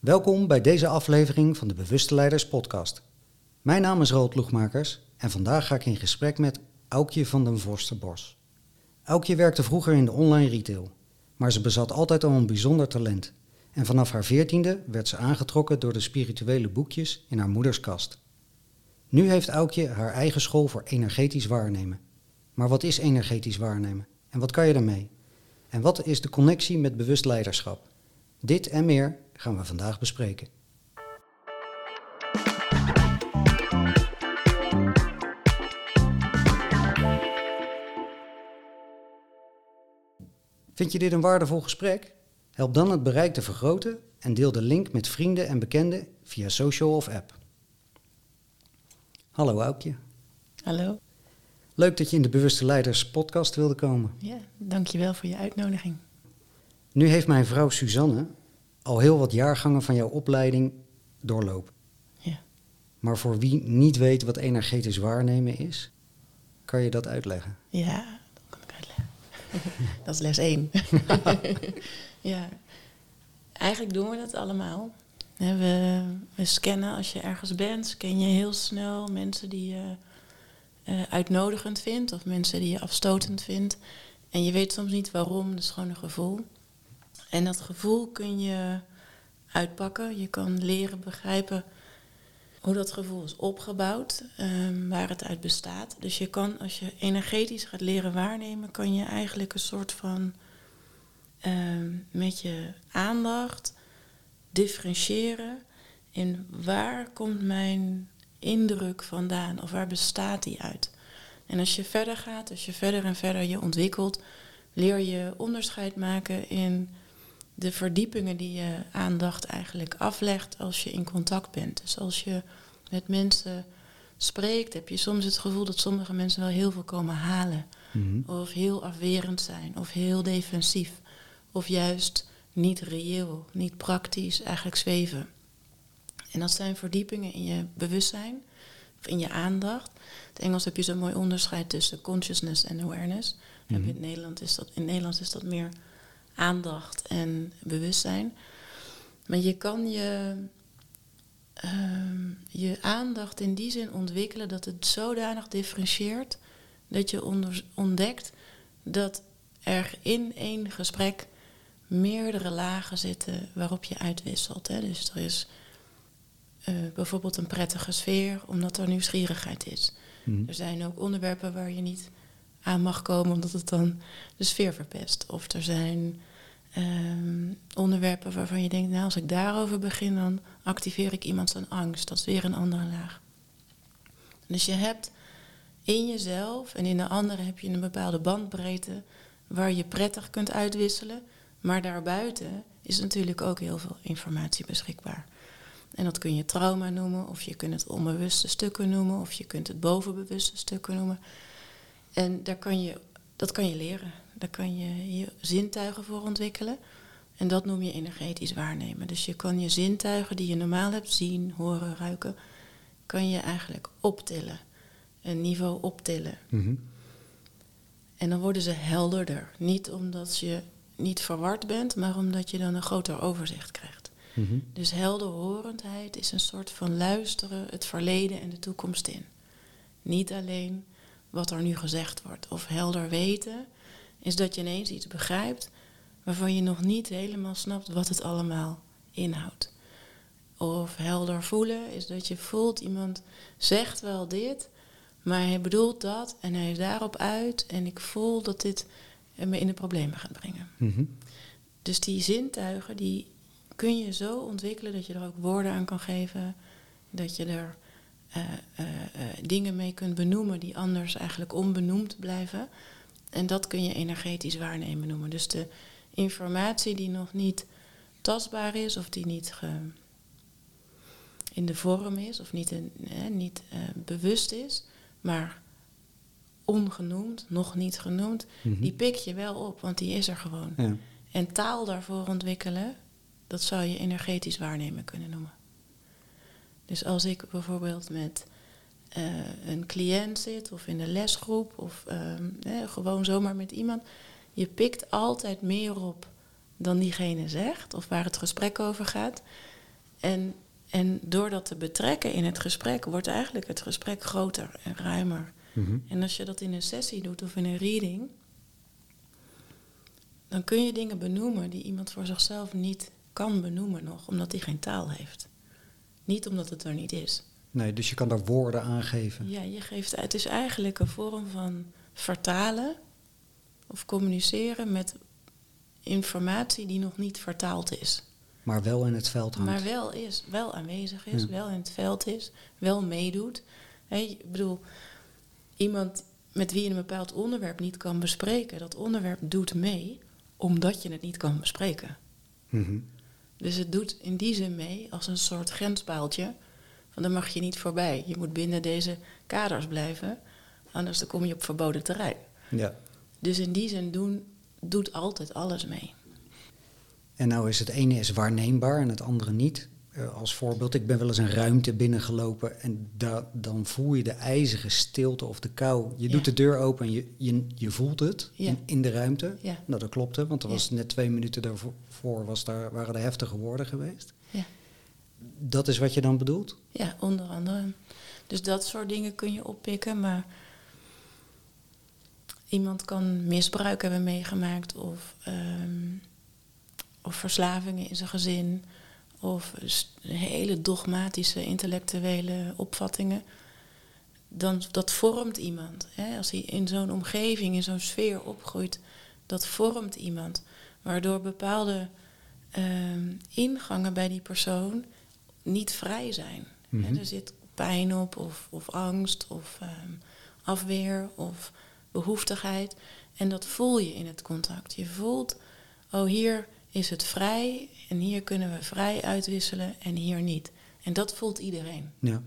Welkom bij deze aflevering van de Bewuste Leiders Podcast. Mijn naam is Roald Loegmakers en vandaag ga ik in gesprek met Aukje van den Vorstenbos. Aukje werkte vroeger in de online retail, maar ze bezat altijd al een bijzonder talent. En vanaf haar veertiende werd ze aangetrokken door de spirituele boekjes in haar moeders kast. Nu heeft Aukje haar eigen school voor energetisch waarnemen. Maar wat is energetisch waarnemen en wat kan je daarmee? En wat is de connectie met bewust leiderschap? Dit en meer gaan we vandaag bespreken. Vind je dit een waardevol gesprek? Help dan het bereik te vergroten en deel de link met vrienden en bekenden via social of app. Hallo Aukje. Hallo. Leuk dat je in de Bewuste Leiders podcast wilde komen. Ja, dankjewel voor je uitnodiging. Nu heeft mijn vrouw Suzanne al heel wat jaargangen van jouw opleiding doorlopen. Ja. Maar voor wie niet weet wat energetisch waarnemen is, kan je dat uitleggen? Ja, dat kan ik uitleggen. dat is les 1. ja. Eigenlijk doen we dat allemaal. We, we scannen als je ergens bent, scan je heel snel mensen die je uh, uitnodigend vindt of mensen die je afstotend vindt. En je weet soms niet waarom, dat is gewoon een gevoel. En dat gevoel kun je uitpakken. Je kan leren begrijpen hoe dat gevoel is opgebouwd, um, waar het uit bestaat. Dus je kan, als je energetisch gaat leren waarnemen, kan je eigenlijk een soort van um, met je aandacht differentiëren in waar komt mijn indruk vandaan of waar bestaat die uit. En als je verder gaat, als je verder en verder je ontwikkelt, leer je onderscheid maken in de verdiepingen die je aandacht eigenlijk aflegt als je in contact bent. Dus als je met mensen spreekt, heb je soms het gevoel dat sommige mensen wel heel veel komen halen. Mm -hmm. Of heel afwerend zijn, of heel defensief. Of juist niet reëel, niet praktisch, eigenlijk zweven. En dat zijn verdiepingen in je bewustzijn, of in je aandacht. In het Engels heb je zo'n mooi onderscheid tussen consciousness en awareness. Mm -hmm. in, het Nederland is dat, in het Nederlands is dat meer aandacht en bewustzijn. Maar je kan je, uh, je aandacht in die zin ontwikkelen dat het zodanig differentieert dat je ontdekt dat er in één gesprek meerdere lagen zitten waarop je uitwisselt. Hè. Dus er is uh, bijvoorbeeld een prettige sfeer omdat er nieuwsgierigheid is. Mm. Er zijn ook onderwerpen waar je niet aan mag komen omdat het dan de sfeer verpest. Of er zijn um, onderwerpen waarvan je denkt, nou als ik daarover begin, dan activeer ik iemand zijn angst. Dat is weer een andere laag. Dus je hebt in jezelf en in de anderen heb je een bepaalde bandbreedte waar je prettig kunt uitwisselen. Maar daarbuiten is natuurlijk ook heel veel informatie beschikbaar. En dat kun je trauma noemen, of je kunt het onbewuste stukken noemen, of je kunt het bovenbewuste stukken noemen. En daar kan je, dat kan je leren. Daar kan je je zintuigen voor ontwikkelen. En dat noem je energetisch waarnemen. Dus je kan je zintuigen die je normaal hebt, zien, horen, ruiken, kan je eigenlijk optillen. Een niveau optillen. Mm -hmm. En dan worden ze helderder. Niet omdat je niet verward bent, maar omdat je dan een groter overzicht krijgt. Mm -hmm. Dus helderhorendheid is een soort van luisteren het verleden en de toekomst in. Niet alleen wat er nu gezegd wordt. Of helder weten is dat je ineens iets begrijpt waarvan je nog niet helemaal snapt wat het allemaal inhoudt. Of helder voelen is dat je voelt iemand zegt wel dit, maar hij bedoelt dat en hij is daarop uit en ik voel dat dit me in de problemen gaat brengen. Mm -hmm. Dus die zintuigen die kun je zo ontwikkelen dat je er ook woorden aan kan geven, dat je er uh, uh, uh, dingen mee kunt benoemen die anders eigenlijk onbenoemd blijven. En dat kun je energetisch waarnemen noemen. Dus de informatie die nog niet tastbaar is of die niet in de vorm is of niet, in, niet bewust is, maar ongenoemd, nog niet genoemd, mm -hmm. die pik je wel op, want die is er gewoon. Ja. En taal daarvoor ontwikkelen, dat zou je energetisch waarnemen kunnen noemen. Dus als ik bijvoorbeeld met uh, een cliënt zit of in een lesgroep of um, eh, gewoon zomaar met iemand, je pikt altijd meer op dan diegene zegt of waar het gesprek over gaat. En, en door dat te betrekken in het gesprek, wordt eigenlijk het gesprek groter en ruimer. Mhm. En als je dat in een sessie doet of in een reading, dan kun je dingen benoemen die iemand voor zichzelf niet kan benoemen nog, omdat hij geen taal heeft. Niet omdat het er niet is. Nee, dus je kan daar woorden aan geven. Ja, je geeft, het is eigenlijk een vorm van vertalen of communiceren met informatie die nog niet vertaald is. Maar wel in het veld hangt. Maar wel is, wel aanwezig is, Ja. wel in het veld is, wel meedoet. Hé, ik bedoel, iemand met wie je een bepaald onderwerp niet kan bespreken, dat onderwerp doet mee omdat je het niet kan bespreken. Mhm. Dus het doet in die zin mee als een soort grenspaaltje. Van daar mag je niet voorbij. Je moet binnen deze kaders blijven, anders dan kom je op verboden terrein. Ja. Dus in die zin doen, doet altijd alles mee. En nou is het ene is waarneembaar en het andere niet. Eh, als voorbeeld, ik ben wel eens een ruimte binnengelopen en da- dan voel je de ijzige stilte of de kou. Je Ja. doet de deur open en je, je, je voelt het Ja. in, in de ruimte. Ja. Nou, dat klopte, want er was net twee minuten daarvoor was daar, waren er heftige woorden geweest. Ja. Dat is wat je dan bedoelt? Ja, onder andere. Dus dat soort dingen kun je oppikken, maar iemand kan misbruik hebben meegemaakt of, ehm, of verslavingen in zijn gezin of hele dogmatische intellectuele opvattingen. Dan, dat vormt iemand. Hè? Als hij in zo'n omgeving, in zo'n sfeer opgroeit, dat vormt iemand. Waardoor bepaalde ehm, ingangen bij die persoon niet vrij zijn. Mhm. Er zit pijn op, of, of angst, of ehm, afweer, of behoeftigheid. En dat voel je in het contact. Je voelt, oh hier is het vrij en hier kunnen we vrij uitwisselen en hier niet. En dat voelt iedereen. Ja.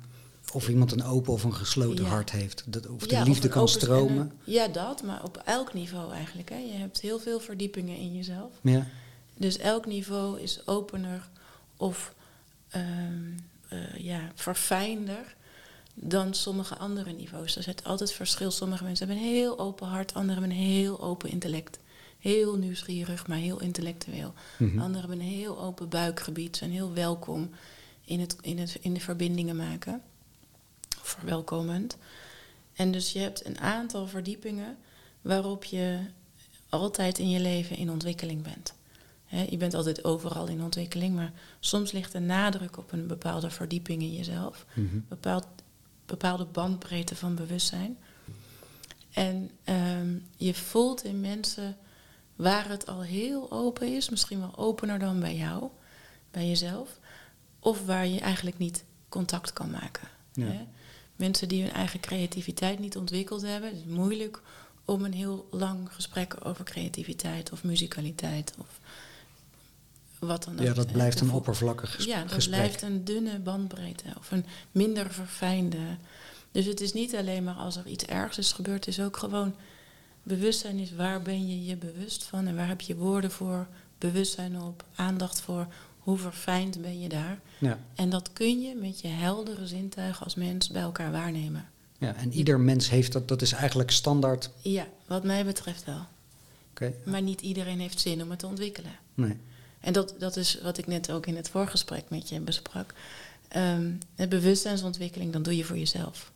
Of iemand een open of een gesloten Ja. hart heeft. Dat, of de Ja, liefde kan stromen. een- ja, dat, maar op elk niveau eigenlijk. Hè. Je hebt heel veel verdiepingen in jezelf. Ja. Dus elk niveau is opener of ehm, eh, ja, verfijnder dan sommige andere niveaus. Er zit altijd verschil. Sommige mensen hebben een heel open hart, anderen hebben een heel open intellect. Heel nieuwsgierig, maar heel intellectueel. Mhm. Anderen hebben een heel open buikgebied, zijn heel welkom in, het, in, het, in de verbindingen maken. Verwelkomend. En dus je hebt een aantal verdiepingen waarop je altijd in je leven in ontwikkeling bent. Je bent altijd overal in ontwikkeling, maar soms ligt de nadruk op een bepaalde verdieping in jezelf. Mhm. Bepaald, bepaalde bandbreedte van bewustzijn. En ehm, je voelt in mensen waar het al heel open is, misschien wel opener dan bij jou, bij jezelf, of waar je eigenlijk niet contact kan maken. Ja. Mensen die hun eigen creativiteit niet ontwikkeld hebben, het is moeilijk om een heel lang gesprek over creativiteit of muzikaliteit of wat dan ook. Ja, dat blijft een oppervlakkig ges- ja, dat gesprek. blijft een dunne bandbreedte of een minder verfijnde. Dus het is niet alleen maar als er iets ergs is gebeurd, het is ook gewoon bewustzijn is waar ben je je bewust van en waar heb je woorden voor, bewustzijn op, aandacht voor, hoe verfijnd ben je daar. Ja. En dat kun je met je heldere zintuigen als mens bij elkaar waarnemen. ja, en ieder mens heeft dat, dat is eigenlijk standaard. Ja, wat mij betreft wel. Oké, Maar niet iedereen heeft zin om het te ontwikkelen. nee. En dat, dat is wat ik net ook in het voorgesprek met je besprak. Ehm het bewustzijnsontwikkeling, dan doe je voor jezelf.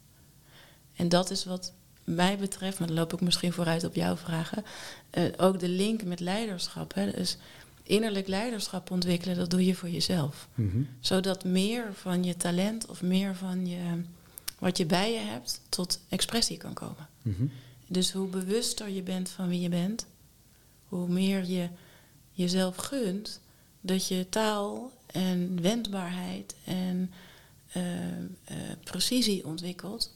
En dat is wat mij betreft, maar dan loop ik misschien vooruit op jouw vragen, eh, ook de link met leiderschap. Hè. Dus innerlijk leiderschap ontwikkelen, dat doe je voor jezelf. Mhm. Zodat meer van je talent of meer van je, wat je bij je hebt tot expressie kan komen. Mhm. Dus hoe bewuster je bent van wie je bent, hoe meer je jezelf gunt dat je taal en wendbaarheid en eh, eh, precisie ontwikkelt,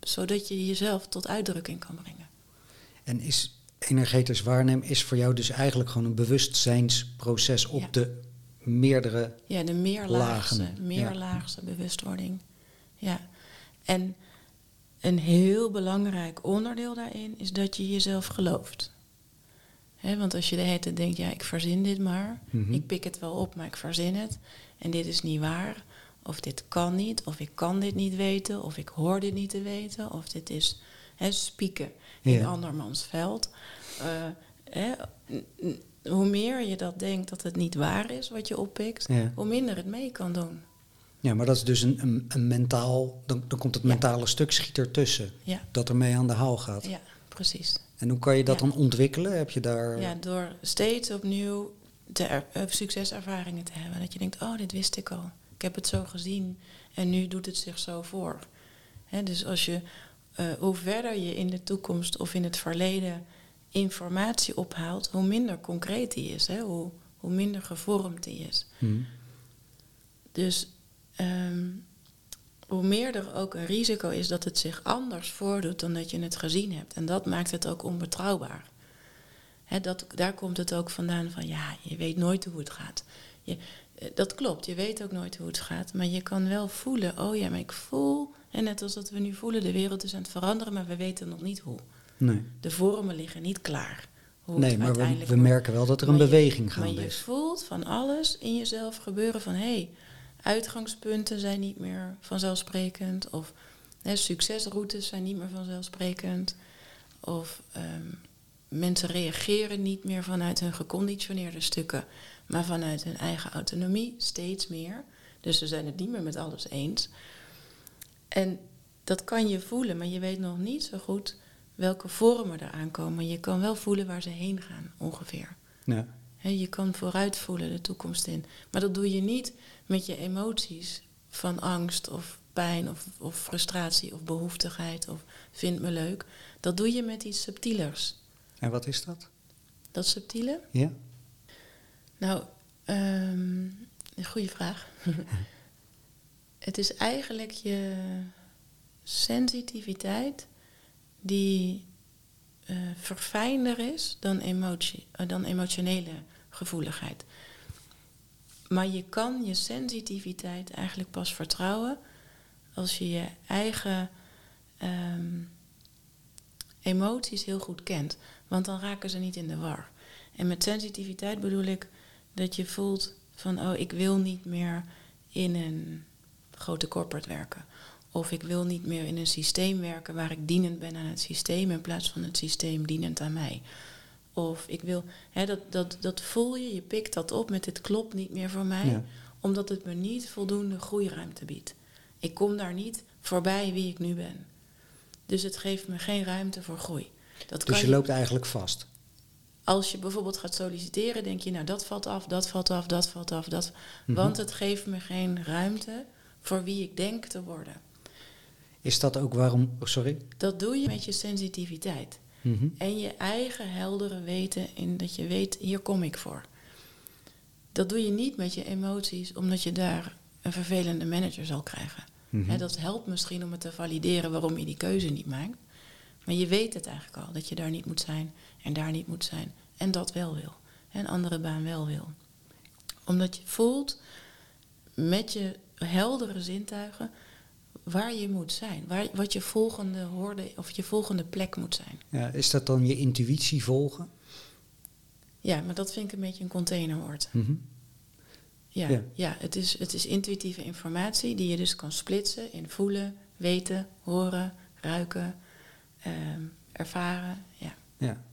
zodat je jezelf tot uitdrukking kan brengen. En is energetisch waarnemen is voor jou dus eigenlijk gewoon een bewustzijnsproces op Ja. de meerdere. Ja, de meerlaagse, ja. meerlaagse bewustwording. Ja. En een heel belangrijk onderdeel daarin is dat je jezelf gelooft. Want als je de hele tijd denkt, ja, ik verzin dit maar. Mhm. Ik pik het wel op, maar ik verzin het. En dit is niet waar. Of dit kan niet. Of ik kan dit niet weten. Of ik hoor dit niet te weten. Of dit is spieken in andermans veld. Eh, hoe meer je dat denkt dat het niet waar is wat je oppikt, Ja. hoe minder het mee kan doen. Ja, maar dat is dus een, een, een mentaal, dan, dan komt het Ja. mentale stuk schiet ertussen. Dat ermee aan de haal gaat. ja precies. En hoe kan je dat Ja. dan ontwikkelen? Heb je daar... Ja, door steeds opnieuw de er- eh, succeservaringen te hebben. Dat je denkt, oh, dit wist ik al. Ik heb het zo gezien en nu doet het zich zo voor. Dus als je, eh, hoe verder je in de toekomst of in het verleden informatie ophaalt, hoe minder concreet die is. Hè, hoe, hoe minder gevormd die is. Hm. Dus ehm, hoe meer er ook een risico is dat het zich anders voordoet dan dat je het gezien hebt. En dat maakt het ook onbetrouwbaar. Dat, daar komt het ook vandaan van, ja, je weet nooit hoe het gaat. Je, eh, dat klopt, je weet ook nooit hoe het gaat. Maar je kan wel voelen, oh ja, maar ik voel... En net als dat we nu voelen, de wereld is aan het veranderen, maar we weten nog niet hoe. Nee, De vormen liggen niet klaar. Hoe nee maar we, merken wel dat er een Maar je- beweging Maar gaande je is. voelt van alles in jezelf gebeuren van hé, hey, uitgangspunten zijn niet meer vanzelfsprekend. Of hè, succesroutes zijn niet meer vanzelfsprekend. Of ehm, mensen reageren niet meer vanuit hun geconditioneerde stukken, maar vanuit hun eigen autonomie steeds meer. Dus ze zijn het niet meer met alles eens. En dat kan je voelen, maar je weet nog niet zo goed welke vormen er aankomen. Je kan wel voelen waar ze heen gaan, ongeveer. Ja. Je kan vooruit voelen de toekomst in. Maar dat doe je niet met je emoties van angst of pijn of, of frustratie of behoeftigheid of vind me leuk. Dat doe je met iets subtielers. En wat is dat? Dat subtiele? Ja? Nou, ehm, een goede vraag. Het is eigenlijk je sensitiviteit die eh, verfijnder is dan, emotie, eh, dan emotionele gevoeligheid. Maar je kan je sensitiviteit eigenlijk pas vertrouwen als je je eigen ehm, emoties heel goed kent. Want dan raken ze niet in de war. En met sensitiviteit bedoel ik dat je voelt van, oh, ik wil niet meer in een grote corporate werken. Of ik wil niet meer in een systeem werken waar ik dienend ben aan het systeem in plaats van het systeem dienend aan mij. Of ik wil, hè, dat, dat, dat voel je, je pikt dat op met dit klopt niet meer voor mij, Ja. omdat het me niet voldoende groeiruimte biedt. Ik kom daar niet voorbij wie ik nu ben. Dus het geeft me geen ruimte voor groei. Dat Dus je loopt eigenlijk vast. als je bijvoorbeeld gaat solliciteren, denk je, nou dat valt af, dat valt af, dat valt af, dat. Mhm. Want het geeft me geen ruimte voor wie ik denk te worden. Is dat ook waarom... oh, sorry? Dat doe je met je sensitiviteit. Mhm. En je eigen heldere weten in dat je weet, hier kom ik voor. Dat doe je niet met je emoties, omdat je daar een vervelende manager zal krijgen. Mhm. Dat helpt misschien om het te valideren waarom je die keuze niet maakt. Maar je weet het eigenlijk al, dat je daar niet moet zijn en daar niet moet zijn. En dat wel wil. En een andere baan wel wil. Omdat je voelt met je heldere zintuigen waar je moet zijn. Waar, wat je volgende hoorde of je volgende plek moet zijn. Ja, is dat dan je intuïtie volgen? Ja, maar dat vind ik een beetje een containerwoord. Ja, Ja. ja. het, is, het is intuïtieve informatie die je dus kan splitsen in voelen, weten, horen, ruiken, ehm, ervaren. Ja. Ja.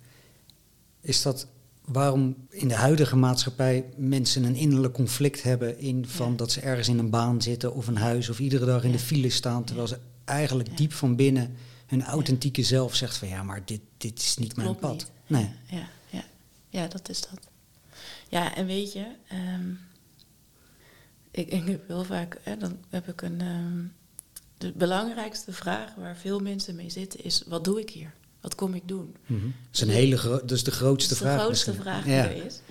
Is dat waarom in de huidige maatschappij mensen een innerlijk conflict hebben in van Ja. dat ze ergens in een baan zitten of een huis of iedere dag in Ja. de file staan, terwijl ze eigenlijk Ja. diep van binnen hun authentieke zelf zegt van ja, maar dit, dit is niet mijn pad. niet. Nee. Ja, ja, ja, dat is dat. Ja, en weet je, ehm, ik, ik heb heel vaak, hè, dan heb ik een. ehm, de belangrijkste vraag waar veel mensen mee zitten is: wat doe ik hier? Wat kom ik doen? Mhm. Dat is een hele is de grootste dat is vraag. de grootste misschien. vraag die ja. er is.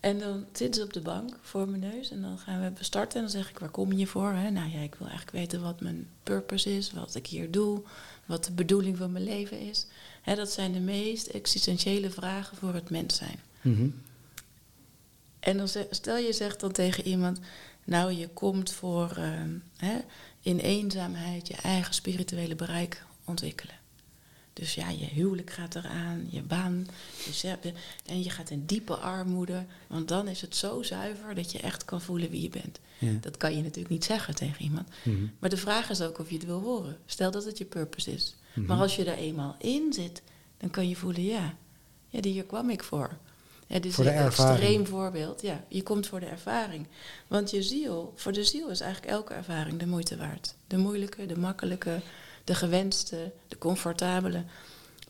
En dan zitten ze op de bank voor mijn neus en dan gaan we starten. En dan zeg ik, waar kom je voor? Hè? Nou ja, ik wil eigenlijk weten wat mijn purpose is, wat ik hier doe, wat de bedoeling van mijn leven is. Hè, dat zijn de meest existentiële vragen voor het mens zijn. Mhm. En dan stel je zegt dan tegen iemand, nou je komt voor ehm, hè, in eenzaamheid je eigen spirituele bereik ontwikkelen. Dus ja, je huwelijk gaat eraan, je baan, je en je gaat in diepe armoede, want dan is het zo zuiver dat je echt kan voelen wie je bent. Ja. Dat kan je natuurlijk niet zeggen tegen iemand. Mhm. Maar de vraag is ook of je het wil horen. Stel dat het je purpose is. Mhm. Maar als je er eenmaal in zit, dan kan je voelen, ja, ja hier kwam ik voor. Ja, dit is Voor de een ervaring. extreem voorbeeld. Ja, je komt voor de ervaring. Want je ziel, voor de ziel is eigenlijk elke ervaring de moeite waard. De moeilijke, de makkelijke, de gewenste, de comfortabele.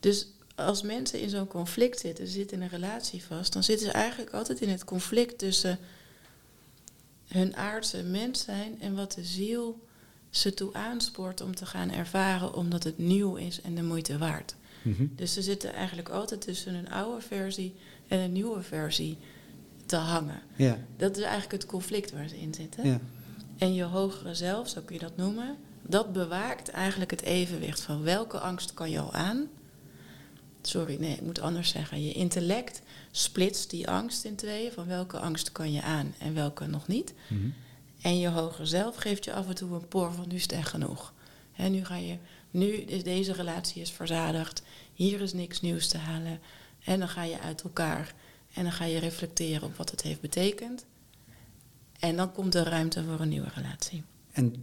Dus als mensen in zo'n conflict zitten, ze zitten in een relatie vast, dan zitten ze eigenlijk altijd in het conflict tussen hun aardse mens zijn en wat de ziel ze toe aanspoort om te gaan ervaren, omdat het nieuw is en de moeite waard. Mhm. Dus ze zitten eigenlijk altijd tussen een oude versie en een nieuwe versie te hangen. Ja, Dat is eigenlijk het conflict waar ze in zitten. ja. En je hogere zelf, zo kun je dat noemen, dat bewaakt eigenlijk het evenwicht van welke angst kan je al aan. Sorry, nee, ik moet anders zeggen. Je intellect splitst die angst in tweeën van welke angst kan je aan en welke nog niet. Mhm. En je hoger zelf geeft je af en toe een poor van nu is het echt genoeg. Hè, nu ga je, nu is deze relatie is verzadigd, hier is niks nieuws te halen. En dan ga je uit elkaar en dan ga je reflecteren op wat het heeft betekend. En dan komt er ruimte voor een nieuwe relatie. En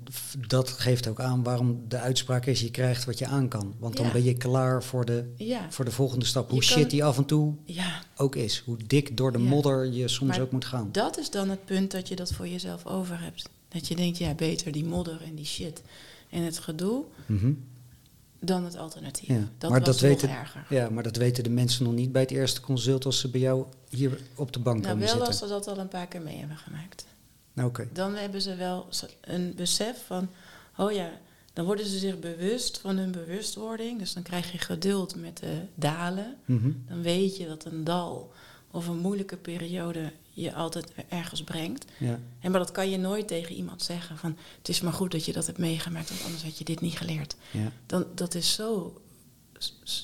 dat geeft ook aan waarom de uitspraak is: je krijgt wat je aan kan. Want dan Ja. ben je klaar voor de, Ja, voor de volgende stap. Hoe Je shit kan- die af en toe ja. ook is. Hoe dik door de modder je soms Maar ook moet gaan. dat is dan het punt dat je dat voor jezelf over hebt. Dat je denkt, ja, beter die modder en die shit en het gedoe Mhm. dan het alternatief. Dat maar was dat nog weten- erger. Ja, maar dat weten de mensen nog niet bij het eerste consult als ze bij jou hier op de bank Nou, komen wel zitten. als ze dat al een paar keer mee hebben gemaakt. Nou. Dan hebben ze wel een besef van, oh ja, dan worden ze zich bewust van hun bewustwording. Dus dan krijg je geduld met de dalen. Mhm. Dan weet je dat een dal of een moeilijke periode je altijd ergens brengt. Ja. En maar dat kan je nooit tegen iemand zeggen van, het is maar goed dat je dat hebt meegemaakt, want anders had je dit niet geleerd. Ja. Dan, dat is zo,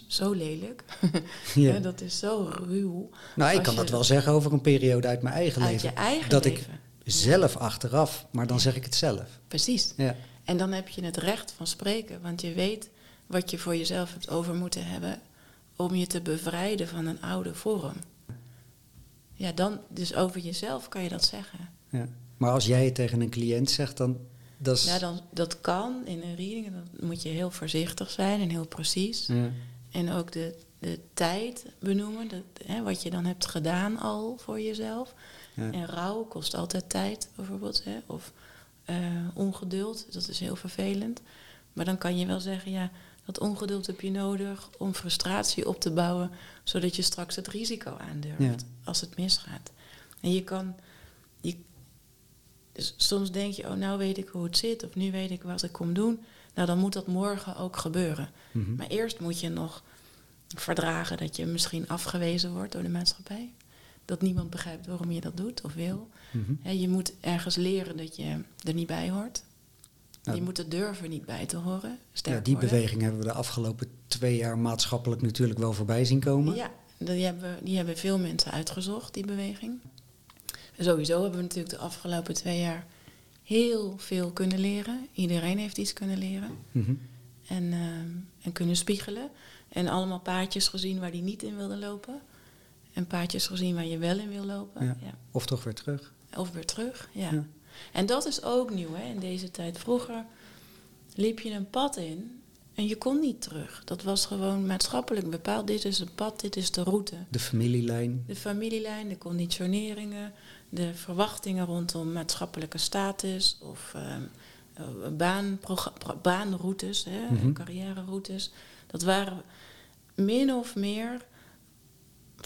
zo lelijk. Ja. Ja, dat is zo ruw. Nou, ik kan je- dat wel zeggen over een periode uit mijn eigen Uit leven. je eigen dat ik leven. Zelf achteraf, maar dan zeg ik het zelf. Precies. Ja. En dan heb je het recht van spreken, want je weet wat je voor jezelf hebt over moeten hebben om je te bevrijden van een oude vorm. Ja, dan, dus over jezelf kan je dat zeggen. Ja. Maar als jij het tegen een cliënt zegt, dan... Dat is, Ja, dan, dat kan in een reading, dan moet je heel voorzichtig zijn en heel precies. Ja. En ook de, de tijd benoemen, dat, hè, wat je dan hebt gedaan al voor jezelf. Ja. En rouw kost altijd tijd, bijvoorbeeld. Hè? Of eh, ongeduld, dat is heel vervelend. Maar dan kan je wel zeggen, ja, dat ongeduld heb je nodig om frustratie op te bouwen, zodat je straks het risico aandurft Ja. als het misgaat. En je kan, je, dus soms denk je, oh, nou weet ik hoe het zit, of nu weet ik wat ik kom doen. Nou, dan moet dat morgen ook gebeuren. Mhm. Maar eerst moet je nog verdragen dat je misschien afgewezen wordt door de maatschappij. Dat niemand begrijpt waarom je dat doet of wil. Mhm. Je moet ergens leren dat je er niet bij hoort. Nou, je moet er durven niet bij te horen. Ja, die worden. beweging hebben we de afgelopen twee jaar maatschappelijk natuurlijk wel voorbij zien komen. Ja, die hebben, die hebben veel mensen uitgezocht, die beweging. Sowieso hebben we natuurlijk de afgelopen twee jaar heel veel kunnen leren. Iedereen heeft iets kunnen leren. Mhm. En, ehm, en kunnen spiegelen. En allemaal paadjes gezien waar die niet in wilde lopen. En paadjes gezien waar je wel in wil lopen. Ja. Ja. Of toch weer terug. Of weer terug, ja. En dat is ook nieuw hè, in deze tijd. Vroeger liep je een pad in en je kon niet terug. Dat was gewoon maatschappelijk bepaald. Dit is een pad, dit is de route. De familielijn. De familielijn, de conditioneringen, de verwachtingen rondom maatschappelijke status of pro- baanroutes, hè, Mhm. carrièreroutes. Dat waren min of meer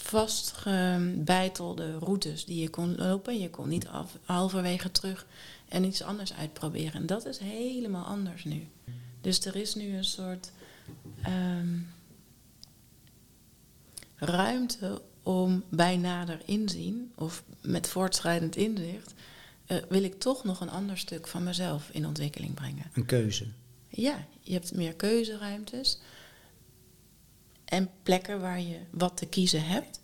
vastgebeitelde routes die je kon lopen. Je kon niet af, halverwege terug en iets anders uitproberen. En dat is helemaal anders nu. Dus er is nu een soort ehm, ruimte om bij nader inzien of met voortschrijdend inzicht eh, wil ik toch nog een ander stuk van mezelf in ontwikkeling brengen. Een keuze. Ja, je hebt meer keuzeruimtes en plekken waar je wat te kiezen hebt.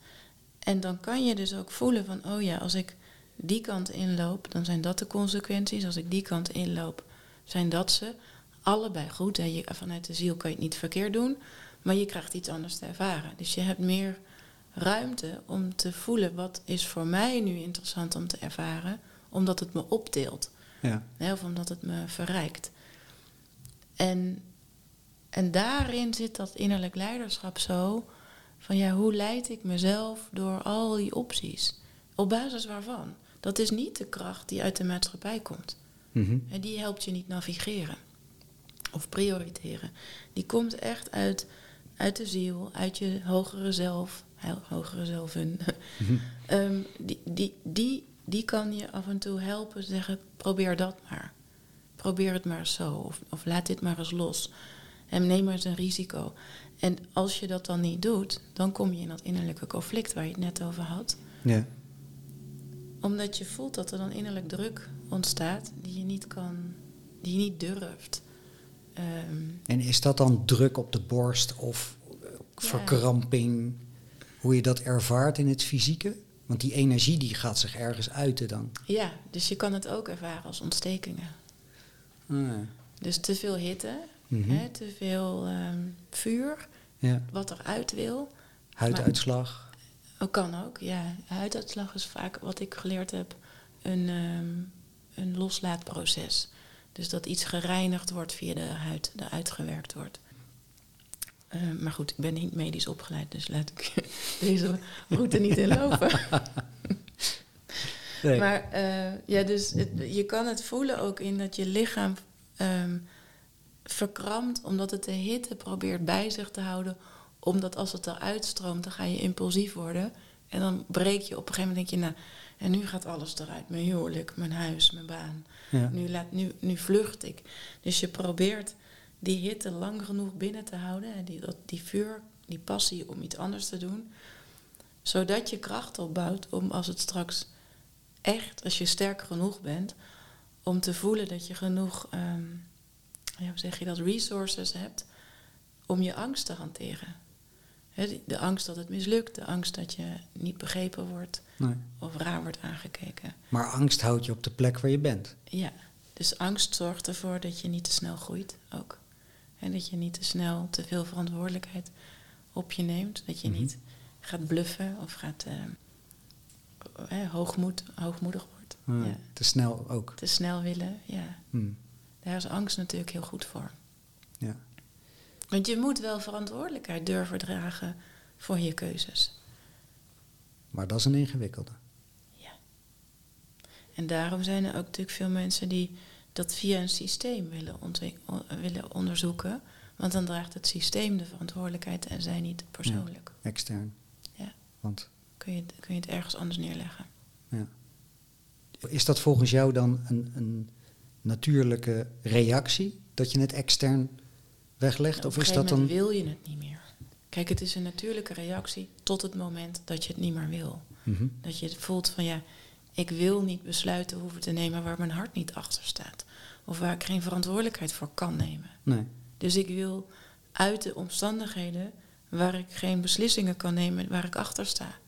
En dan kan je dus ook voelen van, oh ja, als ik die kant inloop, dan zijn dat de consequenties. Als ik die kant inloop, zijn dat ze. Allebei goed. Hè. Je, vanuit de ziel kan je het niet verkeerd doen, maar je krijgt iets anders te ervaren. Dus je hebt meer ruimte om te voelen wat is voor mij nu interessant om te ervaren, omdat het me optilt. Ja. Hè, of omdat het me verrijkt. En, en daarin zit dat innerlijk leiderschap zo van ja, hoe leid ik mezelf door al die opties? Op basis waarvan? Dat is niet de kracht die uit de maatschappij komt. Mhm. En die helpt je niet navigeren of prioriteren. Die komt echt uit, uit de ziel, uit je hogere zelf, ho- hogere zelven. Mhm. Ehm, die, die, die, die kan je af en toe helpen zeggen, probeer dat maar. Probeer het maar zo, of, of laat dit maar eens los. En neem maar eens een risico. En als je dat dan niet doet, dan kom je in dat innerlijke conflict waar je het net over had Ja. omdat je voelt dat er dan innerlijk druk ontstaat die je niet kan, die je niet durft. Ehm, En is dat dan druk op de borst of verkramping? Hoe je dat ervaart in het fysieke? Want die energie die gaat zich ergens uiten dan. ja, dus je kan het ook ervaren als ontstekingen. Ah. Dus te veel hitte, Mhm. hè, te veel ehm, vuur, ja. wat eruit wil. Huiduitslag. Oh, kan ook, ja. Huiduitslag is vaak wat ik geleerd heb, een, ehm, een loslaatproces. Dus dat iets gereinigd wordt via de huid, dat uitgewerkt wordt. Eh, maar goed, ik ben niet medisch opgeleid, dus laat ik deze route niet inlopen. Nee. Maar eh, ja, dus het- je kan het voelen ook in dat je lichaam ehm, verkrampt, omdat het de hitte probeert bij zich te houden. Omdat als het eruit stroomt, dan ga je impulsief worden. En dan breek je op een gegeven moment, denk je, nou, en nu gaat alles eruit. Mijn huwelijk, mijn huis, mijn baan. ja. Nu, laat, nu, nu vlucht ik. Dus je probeert die hitte lang genoeg binnen te houden. En die, dat, die vuur, die passie om iets anders te doen. Zodat je kracht opbouwt om als het straks echt, als je sterk genoeg bent, om te voelen dat je genoeg, ehm, ja, hoe zeg je dat, resources hebt om je angst te hanteren. Die- de angst dat het mislukt, de angst dat je niet begrepen wordt Nee. of raar wordt aangekeken. Maar angst houdt je op de plek waar je bent. Ja, dus angst zorgt ervoor dat je niet te snel groeit ook. En dat je niet te snel te veel verantwoordelijkheid op je neemt. Dat je Mhm. niet gaat bluffen of gaat eh, eh, hoogmoed, hoogmoedig wordt. Ah, Ja. Te snel ook. Te snel willen, ja. Hm. Daar is angst natuurlijk heel goed voor. Ja. Want je moet wel verantwoordelijkheid durven dragen voor je keuzes. Maar dat is een ingewikkelde. Ja. En daarom zijn er ook natuurlijk veel mensen die dat via een systeem willen, willen onderzoeken. Want dan draagt het systeem de verantwoordelijkheid en zij niet persoonlijk. Extern. Ja. Want Kun, je, het- kun je het ergens anders neerleggen. ja. Is dat volgens jou dan een, een natuurlijke reactie? Dat je het extern weglegt? Op Of is dat dan. wil je het niet meer. Kijk, het is een natuurlijke reactie tot het moment dat je het niet meer wil. Mhm. Dat je het voelt van ja, ik wil niet besluiten hoeven te nemen waar mijn hart niet achter staat. Of waar ik geen verantwoordelijkheid voor kan nemen. Nee. Dus ik wil uit de omstandigheden waar ik geen beslissingen kan nemen, waar ik achter sta.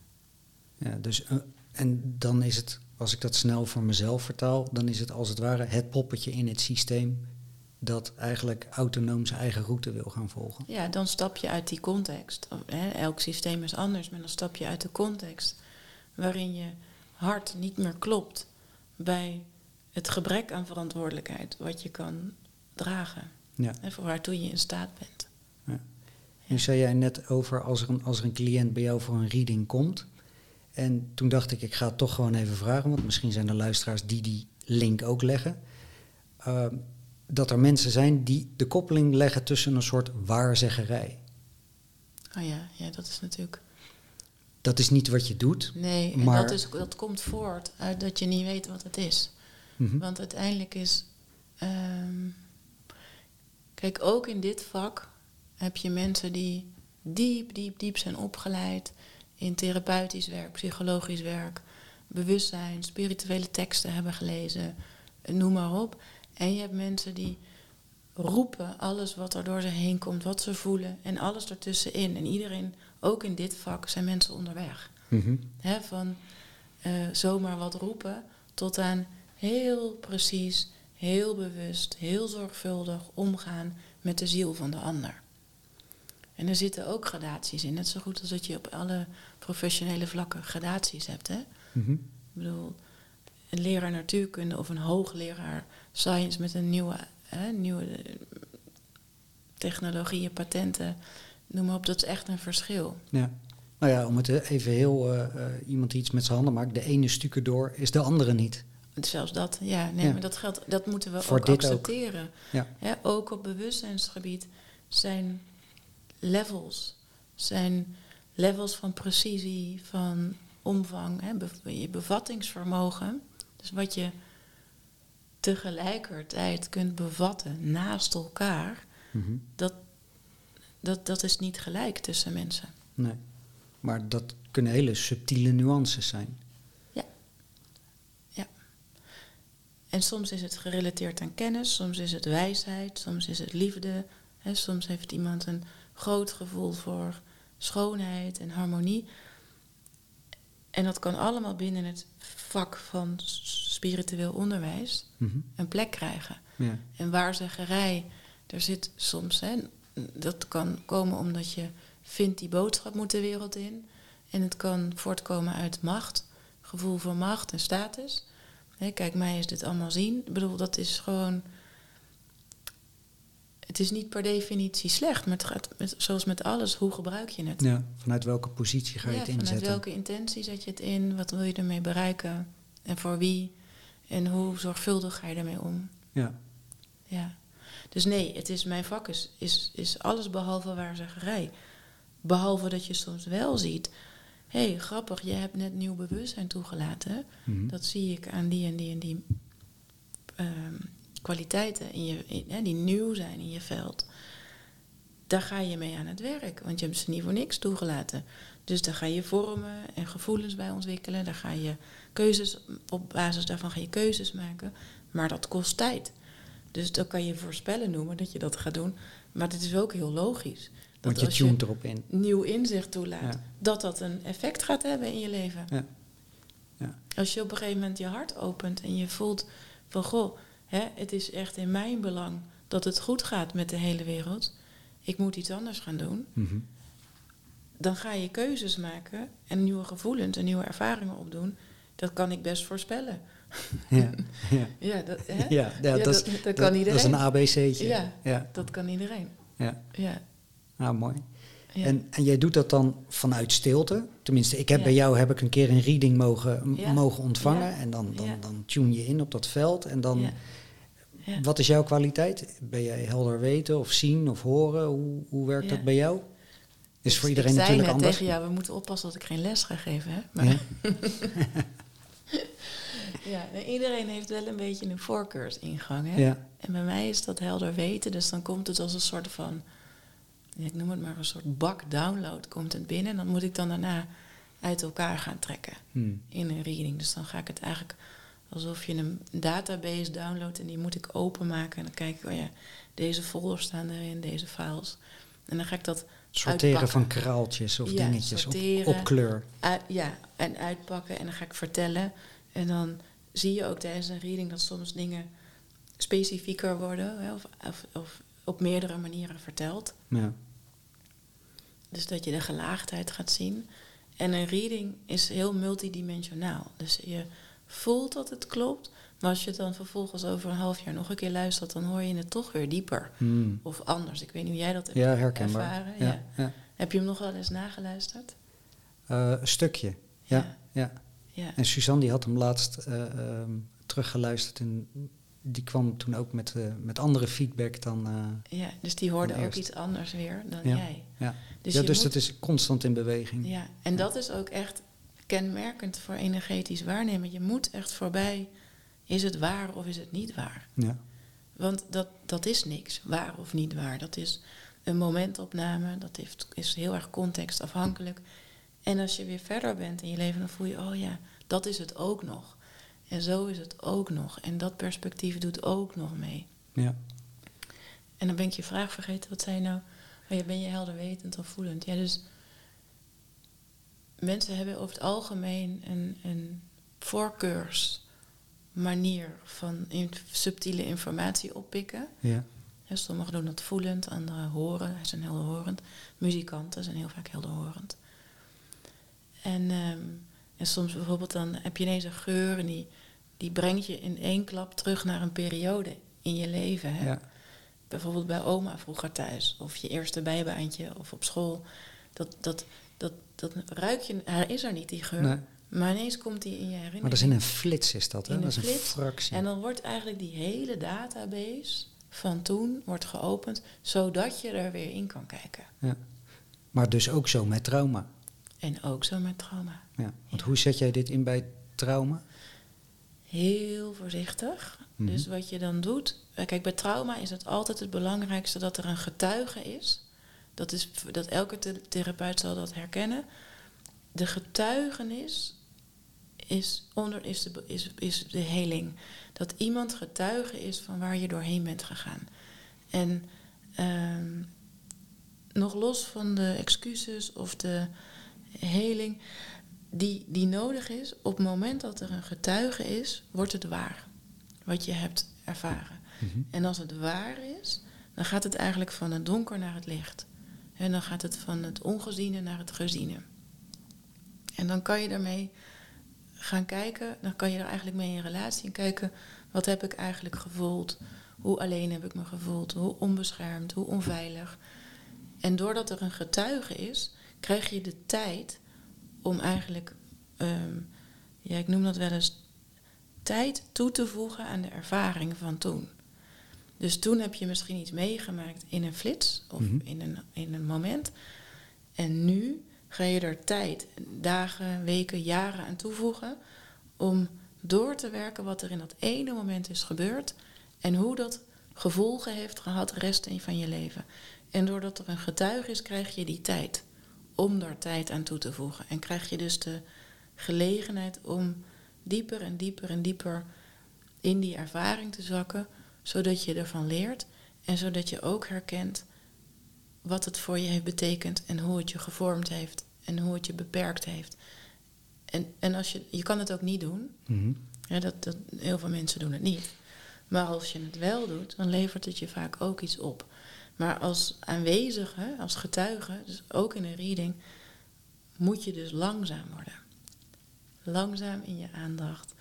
Ja, dus, eh, en dan is het, als ik dat snel voor mezelf vertaal, dan is het als het ware het poppetje in het systeem dat eigenlijk autonoom zijn eigen route wil gaan volgen. Ja, dan stap je uit die context. Elk systeem is anders, maar dan stap je uit de context waarin je hart niet meer klopt bij het gebrek aan verantwoordelijkheid wat je kan dragen. Ja. En voor waartoe je in staat bent. Nu zei jij net over als er, een, als er een cliënt bij jou voor een reading komt. En toen dacht ik, ik ga het toch gewoon even vragen, want misschien zijn er luisteraars die die link ook leggen. Ehm, dat er mensen zijn die de koppeling leggen tussen een soort waarzeggerij. Oh ja, ja, dat is natuurlijk. Dat is niet wat je doet. Nee, en Maar- dat, is, dat komt voort uit dat je niet weet wat het is. Mhm. Want uiteindelijk is. ehm, kijk, ook in dit vak heb je mensen die diep, diep, diep zijn opgeleid in therapeutisch werk, psychologisch werk, bewustzijn, spirituele teksten hebben gelezen, noem maar op. En je hebt mensen die roepen alles wat er door ze heen komt, wat ze voelen en alles ertussenin. En iedereen, ook in dit vak, zijn mensen onderweg. Mhm. Hè, van eh, zomaar wat roepen tot aan heel precies, heel bewust, heel zorgvuldig omgaan met de ziel van de ander. En er zitten ook gradaties in, net zo goed als dat je op alle professionele vlakken gradaties hebt. Hè? Mhm. Ik bedoel, een leraar natuurkunde of een hoogleraar science met een nieuwe, hè, nieuwe eh, technologieën, patenten, noem maar op, dat is echt een verschil. Ja. Nou ja, om het even heel eh, eh, iemand die iets met zijn handen maakt, de ene stukken door is de andere niet. Zelfs dat, ja, nee, Ja. maar dat geldt, dat moeten we Voor ook accepteren. Ja. Hè, ook op bewustzijnsgebied zijn levels, zijn levels van precisie, van omvang, hè, je bevattingsvermogen. Dus wat je tegelijkertijd kunt bevatten naast elkaar, Mhm. dat, dat, dat is niet gelijk tussen mensen. Nee. Maar dat kunnen hele subtiele nuances zijn. En soms is het gerelateerd aan kennis, soms is het wijsheid, soms is het liefde. Hè, soms heeft iemand een groot gevoel voor schoonheid en harmonie. En dat kan allemaal binnen het vak van spiritueel onderwijs Mhm. een plek krijgen. Ja. En waarzeggerij, er zit soms, hè, dat kan komen omdat je vindt die boodschap moet de wereld in. En het kan voortkomen uit macht, gevoel voor macht en status. Hè, kijk, mij is dit allemaal zien. Ik bedoel, dat is gewoon. Het is niet per definitie slecht, maar het gaat met, zoals met alles, hoe gebruik je het? ja. Vanuit welke positie ga je Ja, het vanuit inzetten? welke intentie zet je het in? Wat wil je ermee bereiken? En voor wie? En hoe zorgvuldig ga je ermee om? Ja. Ja. Dus nee, het is, mijn vak is, is, is alles behalve waarzeggerij. Behalve dat je soms wel ziet... hé, hey, grappig, je hebt net nieuw bewustzijn toegelaten. Mhm. Dat zie ik aan die en die en die ehm, kwaliteiten in je, in, hè, die nieuw zijn in je veld. Daar ga je mee aan het werk, want je hebt ze niet voor niks toegelaten. Dus daar ga je vormen en gevoelens bij ontwikkelen. Daar ga je keuzes, op basis daarvan ga je keuzes maken. Maar dat kost tijd. Dus dan kan je voorspellen noemen dat je dat gaat doen. Maar het is ook heel logisch. Dat Want je als erop in. nieuw inzicht toelaat, Ja. dat dat een effect gaat hebben in je leven. Ja. Ja. Als je op een gegeven moment je hart opent en je voelt van goh, hè, het is echt in mijn belang dat het goed gaat met de hele wereld. Ik moet iets anders gaan doen. Mhm. Dan ga je keuzes maken en nieuwe gevoelens en nieuwe ervaringen opdoen. Dat kan ik best voorspellen. ja. Ja. Ja, dat, hè? Ja, ja, Ja, dat, is- dat- kan dat is iedereen. een ABC'tje. Ja. ja. dat kan iedereen. ja. Ja. Nou, mooi. Ja. En, en jij doet dat dan vanuit stilte? Tenminste, ik heb Ja. bij jou heb ik een keer een reading mogen, Ja. mogen ontvangen. En dan, dan, dan tune je in op dat veld. En dan, wat is jouw kwaliteit? Ben jij helder weten of zien of horen? Hoe, hoe werkt dat bij jou? Is voor Ik iedereen zei natuurlijk net anders. tegen jou, we moeten oppassen dat ik geen les ga geven. Hè? Maar Ja. Ja, nou, iedereen heeft wel een beetje een voorkeursingang. Hè? Ja. En bij mij is dat helder weten, dus dan komt het als een soort van, ik noem het maar een soort bak download, komt het binnen. En dan moet ik dan daarna uit elkaar gaan trekken Hmm. in een reading. Dus dan ga ik het eigenlijk alsof je een database downloadt en die moet ik openmaken. En dan kijk ik, oh ja, deze folders staan erin, deze files. En dan ga ik dat Sorteren uitpakken. van kraaltjes of Ja, dingetjes op, sorteren. op kleur. Uit- ja, en uitpakken en dan ga ik vertellen. En dan zie je ook tijdens een reading dat soms dingen specifieker worden hè, of, of, of op meerdere manieren verteld. Ja. Dus dat je de gelaagdheid gaat zien. En een reading is heel multidimensionaal. Dus je voelt dat het klopt, maar als je het dan vervolgens over een half jaar nog een keer luistert, dan hoor je het toch weer dieper. Hmm. Of anders. Ik weet niet hoe jij dat hebt ja, herkenbaar. ervaren. Ja. Ja. Ja. Heb je hem nog wel eens nageluisterd? Eh, een stukje. Ja. Ja. Ja. En Suzanne die had hem laatst eh, ehm, teruggeluisterd en die kwam toen ook met, eh, met andere feedback dan. eh, Ja, dus die hoorde ook eerst. iets anders weer dan Ja. jij. ja, Dus, ja, dus moet- dat is constant in beweging. ja, en dat is ook echt kenmerkend voor energetisch waarnemen. Je moet echt voorbij, is het waar of is het niet waar? Ja. Want dat, dat is niks, waar of niet waar. Dat is een momentopname, dat heeft, is heel erg contextafhankelijk. En als je weer verder bent in je leven, dan voel je, oh ja, dat is het ook nog. En zo is het ook nog. En dat perspectief doet ook nog mee. Ja. En dan ben ik je vraag vergeten. Wat zei je nou? Oh ja, ben je helderwetend of voelend? Ja, dus mensen hebben over het algemeen een, een voorkeursmanier van in, subtiele informatie oppikken. Ja. Ja, sommigen doen dat voelend, anderen horen, zijn helderhorend. Muzikanten zijn heel vaak helderhorend. En, ehm, en soms bijvoorbeeld dan heb je ineens een geur en die, die brengt je in één klap terug naar een periode in je leven. Hè? Ja. bijvoorbeeld bij oma vroeger thuis, of je eerste bijbaantje of op school, dat, dat, dat, dat ruik je, hij is er niet, die geur. Nee. Maar ineens komt die in je herinnering. Maar dat is in een flits, is dat, hè? In dat is een een flits. fractie. En dan wordt eigenlijk die hele database van toen wordt geopend, zodat je er weer in kan kijken. Ja. Maar dus ook zo met trauma. En ook zo met trauma. Ja. Want Ja. hoe zet jij dit in bij trauma? Heel voorzichtig. Mhm. Dus wat je dan doet. eh, Kijk, bij trauma is het altijd het belangrijkste dat er een getuige is. Dat, is, dat elke the- therapeut zal dat herkennen. De getuigenis is, onder, is, de, is, is de heling. Dat iemand getuige is van waar je doorheen bent gegaan. En ehm, nog los van de excuses of de heling die, die nodig is, op het moment dat er een getuige is, wordt het waar. Wat je hebt ervaren. Mhm. En als het waar is, dan gaat het eigenlijk van het donker naar het licht. En dan gaat het van het ongeziene naar het geziene. En dan kan je daarmee gaan kijken, dan kan je er eigenlijk mee in relatie en kijken, wat heb ik eigenlijk gevoeld? Hoe alleen heb ik me gevoeld? Hoe onbeschermd? Hoe onveilig? En doordat er een getuige is, krijg je de tijd om eigenlijk, ehm, ja, ik noem dat wel eens tijd toe te voegen aan de ervaring van toen. Dus toen heb je misschien iets meegemaakt in een flits of Mhm. in, een, in een moment. En nu ga je er tijd, dagen, weken, jaren aan toevoegen om door te werken wat er in dat ene moment is gebeurd en hoe dat gevolgen heeft gehad de rest van je leven. En doordat er een getuige is, krijg je die tijd om daar tijd aan toe te voegen. En krijg je dus de gelegenheid om dieper en dieper en dieper in die ervaring te zakken, zodat je ervan leert en zodat je ook herkent wat het voor je heeft betekend en hoe het je gevormd heeft en hoe het je beperkt heeft. En, en als je, je kan het ook niet doen, Mhm. ja, dat, dat, heel veel mensen doen het niet. Maar als je het wel doet, dan levert het je vaak ook iets op. Maar als aanwezige, als getuige, dus ook in een reading, moet je dus langzaam worden. Langzaam in je aandacht.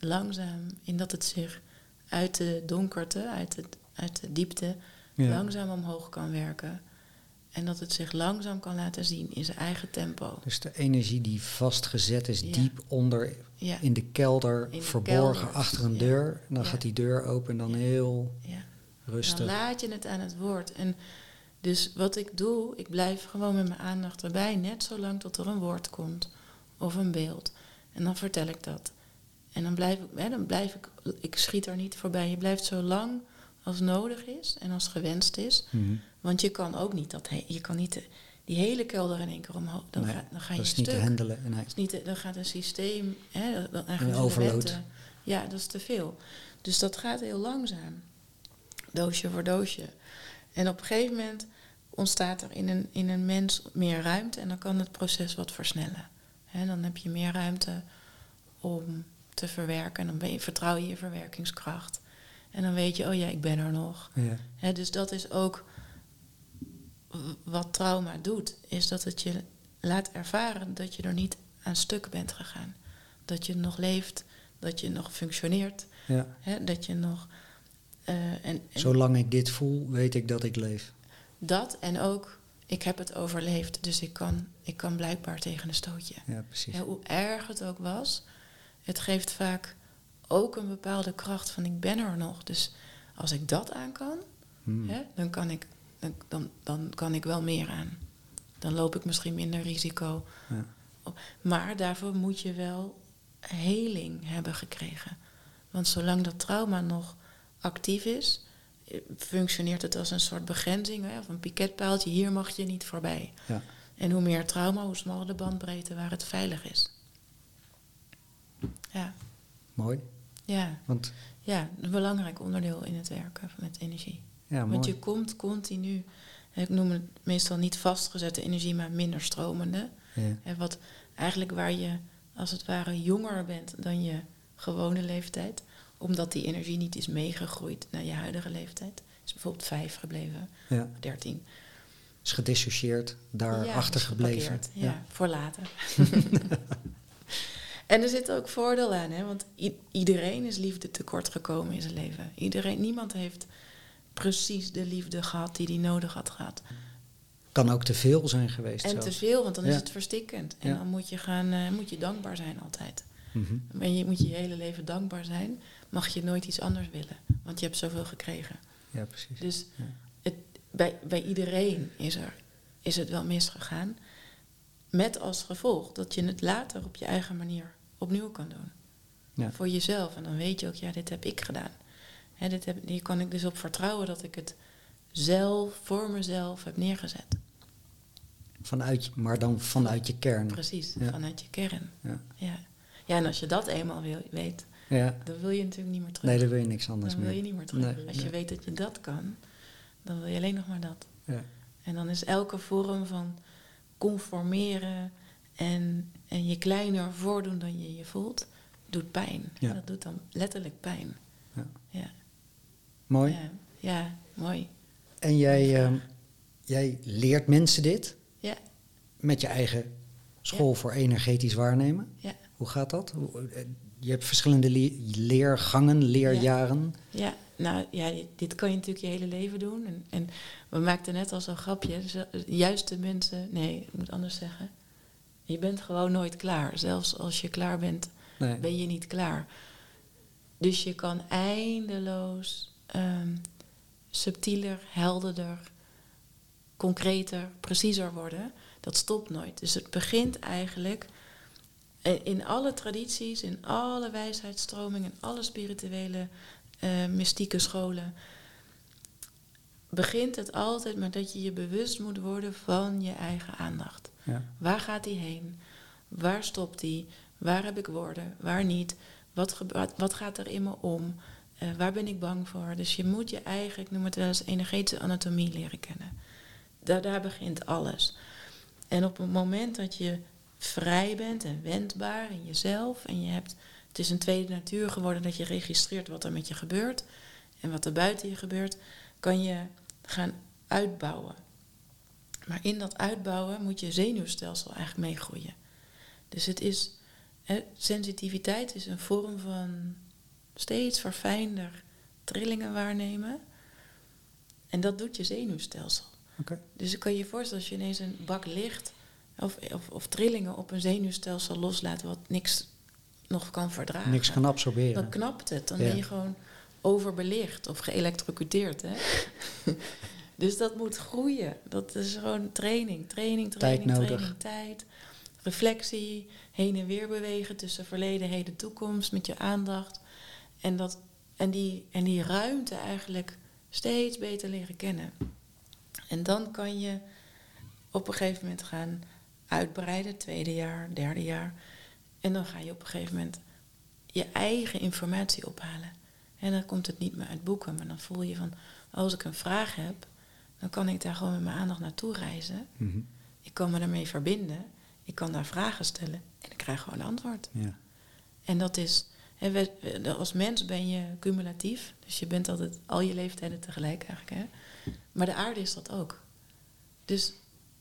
Langzaam in dat het zich uit de donkerte, uit, het, uit de diepte, Ja. langzaam omhoog kan werken. En dat het zich langzaam kan laten zien in zijn eigen tempo. Dus de energie die vastgezet is, Ja. diep onder Ja, in de kelder, In de verborgen kelder. achter een deur. En dan gaat die deur open en dan heel ja. Rustig. Dan laat je het aan het woord. En dus wat ik doe, ik blijf gewoon met mijn aandacht erbij, net zolang tot er een woord komt of een beeld. En dan vertel ik dat. En dan blijf ik, hè, dan blijf ik, ik schiet er niet voorbij. Je blijft zo lang als nodig is en als gewenst is. Mhm. Want je kan ook niet dat, je kan niet de- die hele kelder in één keer omhoog. Dan, Nee, ga, dan ga je dat is een niet te handelen. Nee. Dat is niet, te- dan gaat een systeem, hè, dan Een eigenlijk de overload. Ja, dat is te veel. Dus dat gaat heel langzaam. Doosje voor doosje. En op een gegeven moment ontstaat er in een, in een mens meer ruimte en dan kan het proces wat versnellen. Hè, dan heb je meer ruimte om te verwerken en dan ben je, vertrouw je je verwerkingskracht. En dan weet je, oh ja, ik ben er nog. Ja. Dus dat is ook wat trauma doet, is dat het je laat ervaren dat je er niet aan stuk bent gegaan. Dat je nog leeft, dat je nog functioneert, Ja. dat je nog. Eh, en, en Zolang ik dit voel, weet ik dat ik leef. dat en ook, ik heb het overleefd, dus ik kan, ik kan blijkbaar tegen een stootje. Ja, precies. Ja, hoe erg het ook was, het geeft vaak ook een bepaalde kracht van ik ben er nog. Dus als ik dat aan kan, Hmm. hè, dan, kan ik, dan, dan, dan kan ik wel meer aan. Dan loop ik misschien minder risico. Ja. Maar daarvoor moet je wel heling hebben gekregen. Want zolang dat trauma nog actief is, eh, functioneert het als een soort begrenzing hè, of een piketpaaltje. Hier mag je niet voorbij. Ja. En hoe meer trauma, hoe smaller de bandbreedte waar het veilig is. Ja, Mooi. ja, Want ja, een belangrijk onderdeel in het werken met energie. ja, mooi. Want je komt continu, ik noem het meestal niet vastgezette energie, maar minder stromende. Ja. Hè, wat eigenlijk waar je als het ware jonger bent dan je gewone leeftijd, omdat die energie niet is meegegroeid naar je huidige leeftijd. Is bijvoorbeeld vijf gebleven, Ja. dertien. Is gedissocieerd, daar Ja, achter is gebleven. geparkeerd. Ja, voor later. en er zit ook voordeel aan, hè? want iedereen is liefde tekort gekomen in zijn leven. Iedereen, niemand heeft precies de liefde gehad die hij nodig had gehad. Kan ook te veel zijn geweest. En zelfs. te veel, want dan is het verstikkend. En dan moet je, gaan, eh, moet je dankbaar zijn altijd. En je moet je je hele leven dankbaar zijn. Mag je nooit iets anders willen. Want je hebt zoveel gekregen. Ja, precies. Dus Ja. het, bij, bij iedereen is, er, is het wel misgegaan. Met als gevolg dat je het later op je eigen manier opnieuw kan doen. Ja. Voor jezelf. En dan weet je ook, ja, dit heb ik gedaan. Hè, dit heb, hier kan ik dus op vertrouwen dat ik het zelf, voor mezelf heb neergezet. Vanuit, maar dan vanuit je kern. Precies, Ja. vanuit je kern. Ja. Ja. ja, en als je dat eenmaal wil, weet, Ja. dan wil je natuurlijk niet meer terug. Nee, daar wil je niks anders dan wil je niet meer terug. Nee, als je weet dat je dat kan, dan wil je alleen nog maar dat. Ja. En dan is elke vorm van conformeren en, en je kleiner voordoen dan je je voelt, doet pijn. Ja. Dat doet dan letterlijk pijn. Ja. Ja, Mooi. ja, ja mooi. En jij, ehm, jij leert mensen dit Ja, met je eigen school voor energetisch waarnemen. ja, Hoe gaat dat? Eh, Je hebt verschillende le- leergangen, leerjaren. ja. Nou ja, dit- kan je natuurlijk je hele leven doen. En, en we maakten net al zo'n grapje. Juist de mensen, nee, ik moet anders zeggen. Je bent gewoon nooit klaar. Zelfs als je klaar bent, Nee. ben je niet klaar. Dus je kan eindeloos ehm, subtieler, helderder, concreter, preciezer worden. Dat stopt nooit. Dus het begint eigenlijk eh, in alle tradities, in alle wijsheidsstromingen, in alle spirituele eh, mystieke scholen. Begint het altijd met dat je je bewust moet worden van je eigen aandacht. Ja. Waar gaat die heen? Waar stopt die? Waar heb ik woorden? Waar niet? Wat, gaat er in me om? Eh, waar ben ik bang voor? Dus je moet je eigen, ik noem het wel eens energetische anatomie leren kennen. Daar, daar begint alles. En op het moment dat je vrij bent en wendbaar in jezelf en je hebt, het is een tweede natuur geworden dat je registreert wat er met je gebeurt en wat er buiten je gebeurt, kan je gaan uitbouwen. Maar in dat uitbouwen moet je zenuwstelsel eigenlijk meegroeien. Dus het is, hè, sensitiviteit is een vorm van steeds verfijnder trillingen waarnemen. En dat doet je zenuwstelsel. Dus ik kan je je voorstellen als je ineens een bak licht of, of, of trillingen op een zenuwstelsel loslaat wat niks nog kan verdragen. Niks kan absorberen. Dan knapt het. Dan Ja. ben je gewoon overbelicht of geëlektrocuteerd. Hè? dus dat moet groeien. Dat is gewoon training, training, Tijd training, nodig. training, tijd. Reflectie, heen en weer bewegen tussen verleden, heden, toekomst met je aandacht. En, dat, en, die, en die ruimte eigenlijk steeds beter leren kennen. En dan kan je op een gegeven moment gaan uitbreiden, tweede jaar, derde jaar. En dan ga je op een gegeven moment je eigen informatie ophalen. En dan komt het niet meer uit boeken, maar dan voel je van, als ik een vraag heb, dan kan ik daar gewoon met mijn aandacht naartoe reizen. Mhm. Ik kan me daarmee verbinden, ik kan daar vragen stellen en ik krijg gewoon een antwoord. Ja. En dat is, we- we- als mens ben je cumulatief, dus je bent altijd al je leeftijden tegelijk eigenlijk. Hè? Maar de aarde is dat ook. Dus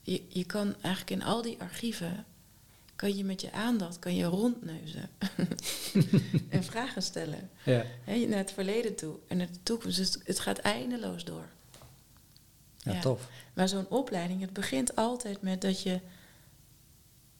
je, je kan eigenlijk in al die archieven, kan je met je aandacht, kan je rondneuzen en vragen stellen. Ja. Naar het verleden toe en naar de toekomst. Dus het gaat eindeloos door. ja, Ja. tof. Maar zo'n opleiding, het begint altijd met dat je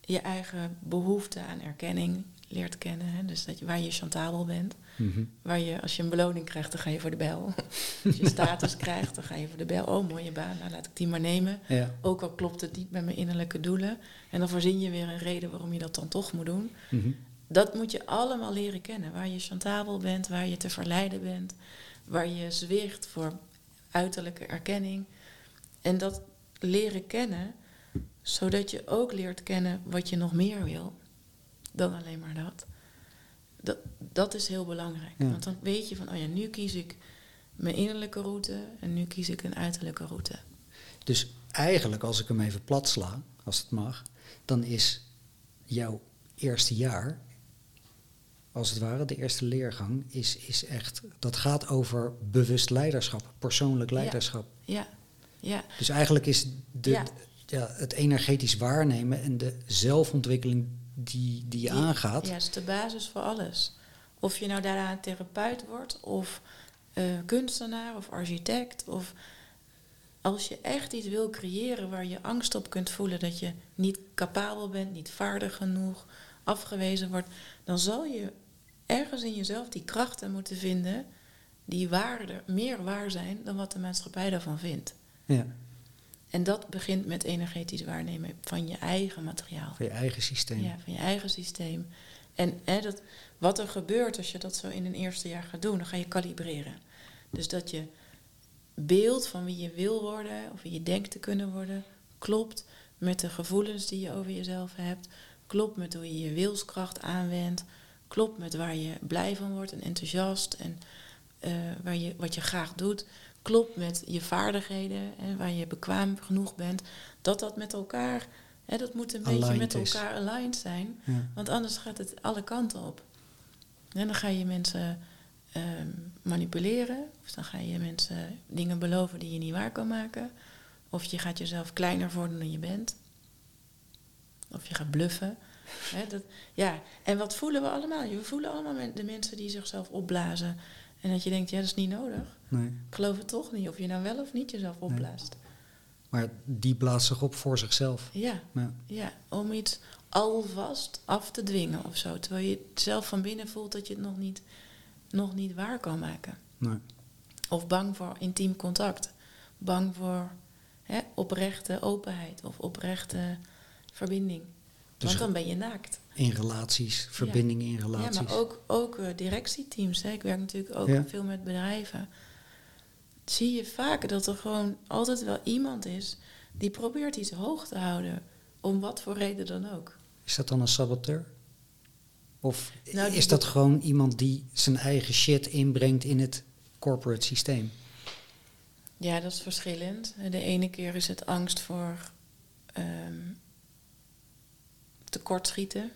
je eigen behoefte aan erkenning leert kennen. Hè? Dus dat je, waar je chantabel bent. Mhm. Waar je, als je een beloning krijgt, dan ga je voor de bel. als je status krijgt, dan ga je voor de bel. Oh, mooie baan, nou laat ik die maar nemen. Ja. Ook al klopt het niet met mijn innerlijke doelen. En dan voorzien je weer een reden waarom je dat dan toch moet doen. Mhm. Dat moet je allemaal leren kennen. Waar je chantabel bent, waar je te verleiden bent. Waar je zwicht voor uiterlijke erkenning. En dat leren kennen, zodat je ook leert kennen wat je nog meer wil dan alleen maar dat. Dat, dat is heel belangrijk. Ja. Want dan weet je van, oh ja, nu kies ik mijn innerlijke route en nu kies ik een uiterlijke route. Dus eigenlijk, als ik hem even plat sla, als het mag, dan is jouw eerste jaar, als het ware, de eerste leergang, is, is echt, dat gaat over bewust leiderschap, persoonlijk Ja. leiderschap. Ja, ja, Dus eigenlijk is de, Ja. ja, het energetisch waarnemen en de zelfontwikkeling die, die je aangaat. Ja, is de basis voor alles. Of je nou daarna een therapeut wordt of eh, kunstenaar of architect. Of als je echt iets wil creëren waar je angst op kunt voelen dat je niet capabel bent, niet vaardig genoeg, afgewezen wordt, dan zal je ergens in jezelf die krachten moeten vinden die waarde, meer waar zijn dan wat de maatschappij daarvan vindt. Ja, En dat begint met energetisch waarnemen van je eigen materiaal. van je eigen systeem. Ja, van je eigen systeem. En hè, dat, wat er gebeurt als je dat zo in een eerste jaar gaat doen, dan ga je kalibreren. Dus dat je beeld van wie je wil worden, of wie je denkt te kunnen worden, klopt met de gevoelens die je over jezelf hebt, klopt met hoe je je wilskracht aanwendt, klopt met waar je blij van wordt en enthousiast en eh, waar je, wat je graag doet, klopt met je vaardigheden en waar je bekwaam genoeg bent, dat dat met elkaar, hè, dat moet een beetje met is. elkaar aligned zijn. Ja. Want anders gaat het alle kanten op. En dan ga je mensen ehm, manipuleren. Of dan ga je mensen dingen beloven die je niet waar kan maken. Of je gaat jezelf kleiner voordoen dan je bent. Of je gaat bluffen. Dat, ja, en wat voelen we allemaal? We voelen allemaal de mensen die zichzelf opblazen. En dat je denkt, ja, dat is niet nodig. Nee. Ik geloof het toch niet. Of je nou wel of niet jezelf opblaast. Maar die blaast zich op voor zichzelf. Ja, Ja. ja, om iets alvast af te dwingen of zo. Terwijl je zelf van binnen voelt dat je het nog niet, nog niet waar kan maken. Nee. Of bang voor intiem contact. Bang voor hè, oprechte openheid of oprechte verbinding. Dus Want dan ben je naakt. In relaties, verbindingen in relaties. Ja, maar ook, ook eh, directieteams. Hè. Ik werk natuurlijk ook Ja. veel met bedrijven. Zie je vaak dat er gewoon altijd wel iemand is die probeert iets hoog te houden. Om wat voor reden dan ook. Is dat dan een saboteur? Of Nou, is dat gewoon iemand die zijn eigen shit inbrengt in het corporate systeem? Ja, dat is verschillend. De ene keer is het angst voor ehm tekortschieten.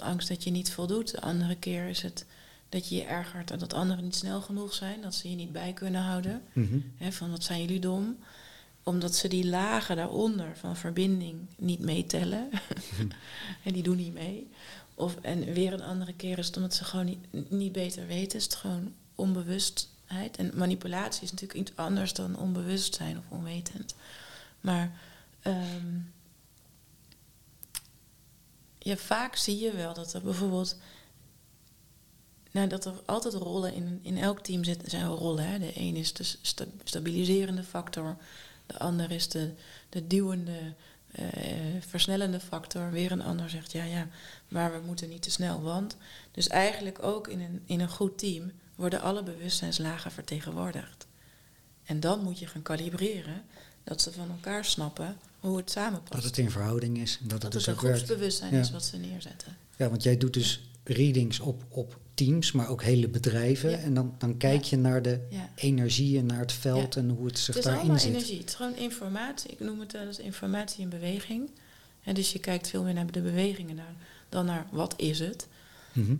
Angst dat je niet voldoet. De andere keer is het dat je je ergert en dat anderen niet snel genoeg zijn. Dat ze je niet bij kunnen houden. Mhm. Van wat zijn jullie dom. Omdat ze die lagen daaronder van verbinding niet meetellen. en die doen niet mee. Of, en weer een andere keer is het omdat ze gewoon niet, niet beter weten. Is het gewoon onbewustheid. En manipulatie is natuurlijk iets anders dan onbewustzijn of onwetend. Maar ehm, ja, vaak zie je wel dat er bijvoorbeeld... Nou, dat er altijd rollen in, in elk team zitten, zijn rollen. Hè. De een is de sta- stabiliserende factor, de ander is de, de duwende, eh, versnellende factor. Weer een ander zegt, ja, ja, maar we moeten niet te snel, want... Dus eigenlijk ook in een, in een goed team worden alle bewustzijnslagen vertegenwoordigd. En dan moet je gaan kalibreren dat ze van elkaar snappen hoe het samenpast. Dat het in verhouding is. En dat, Dat het het dus een groepsbewustzijn Ja. is wat ze neerzetten. Ja, want jij doet dus readings op, op teams, maar ook hele bedrijven. Ja. En dan, dan kijk je naar de energie, naar het veld en hoe het zich Het is daarin allemaal zit. energie. Het is gewoon informatie. Ik noem het wel eens informatie in beweging. En dus je kijkt veel meer naar de bewegingen naar, dan naar wat is het. Mhm.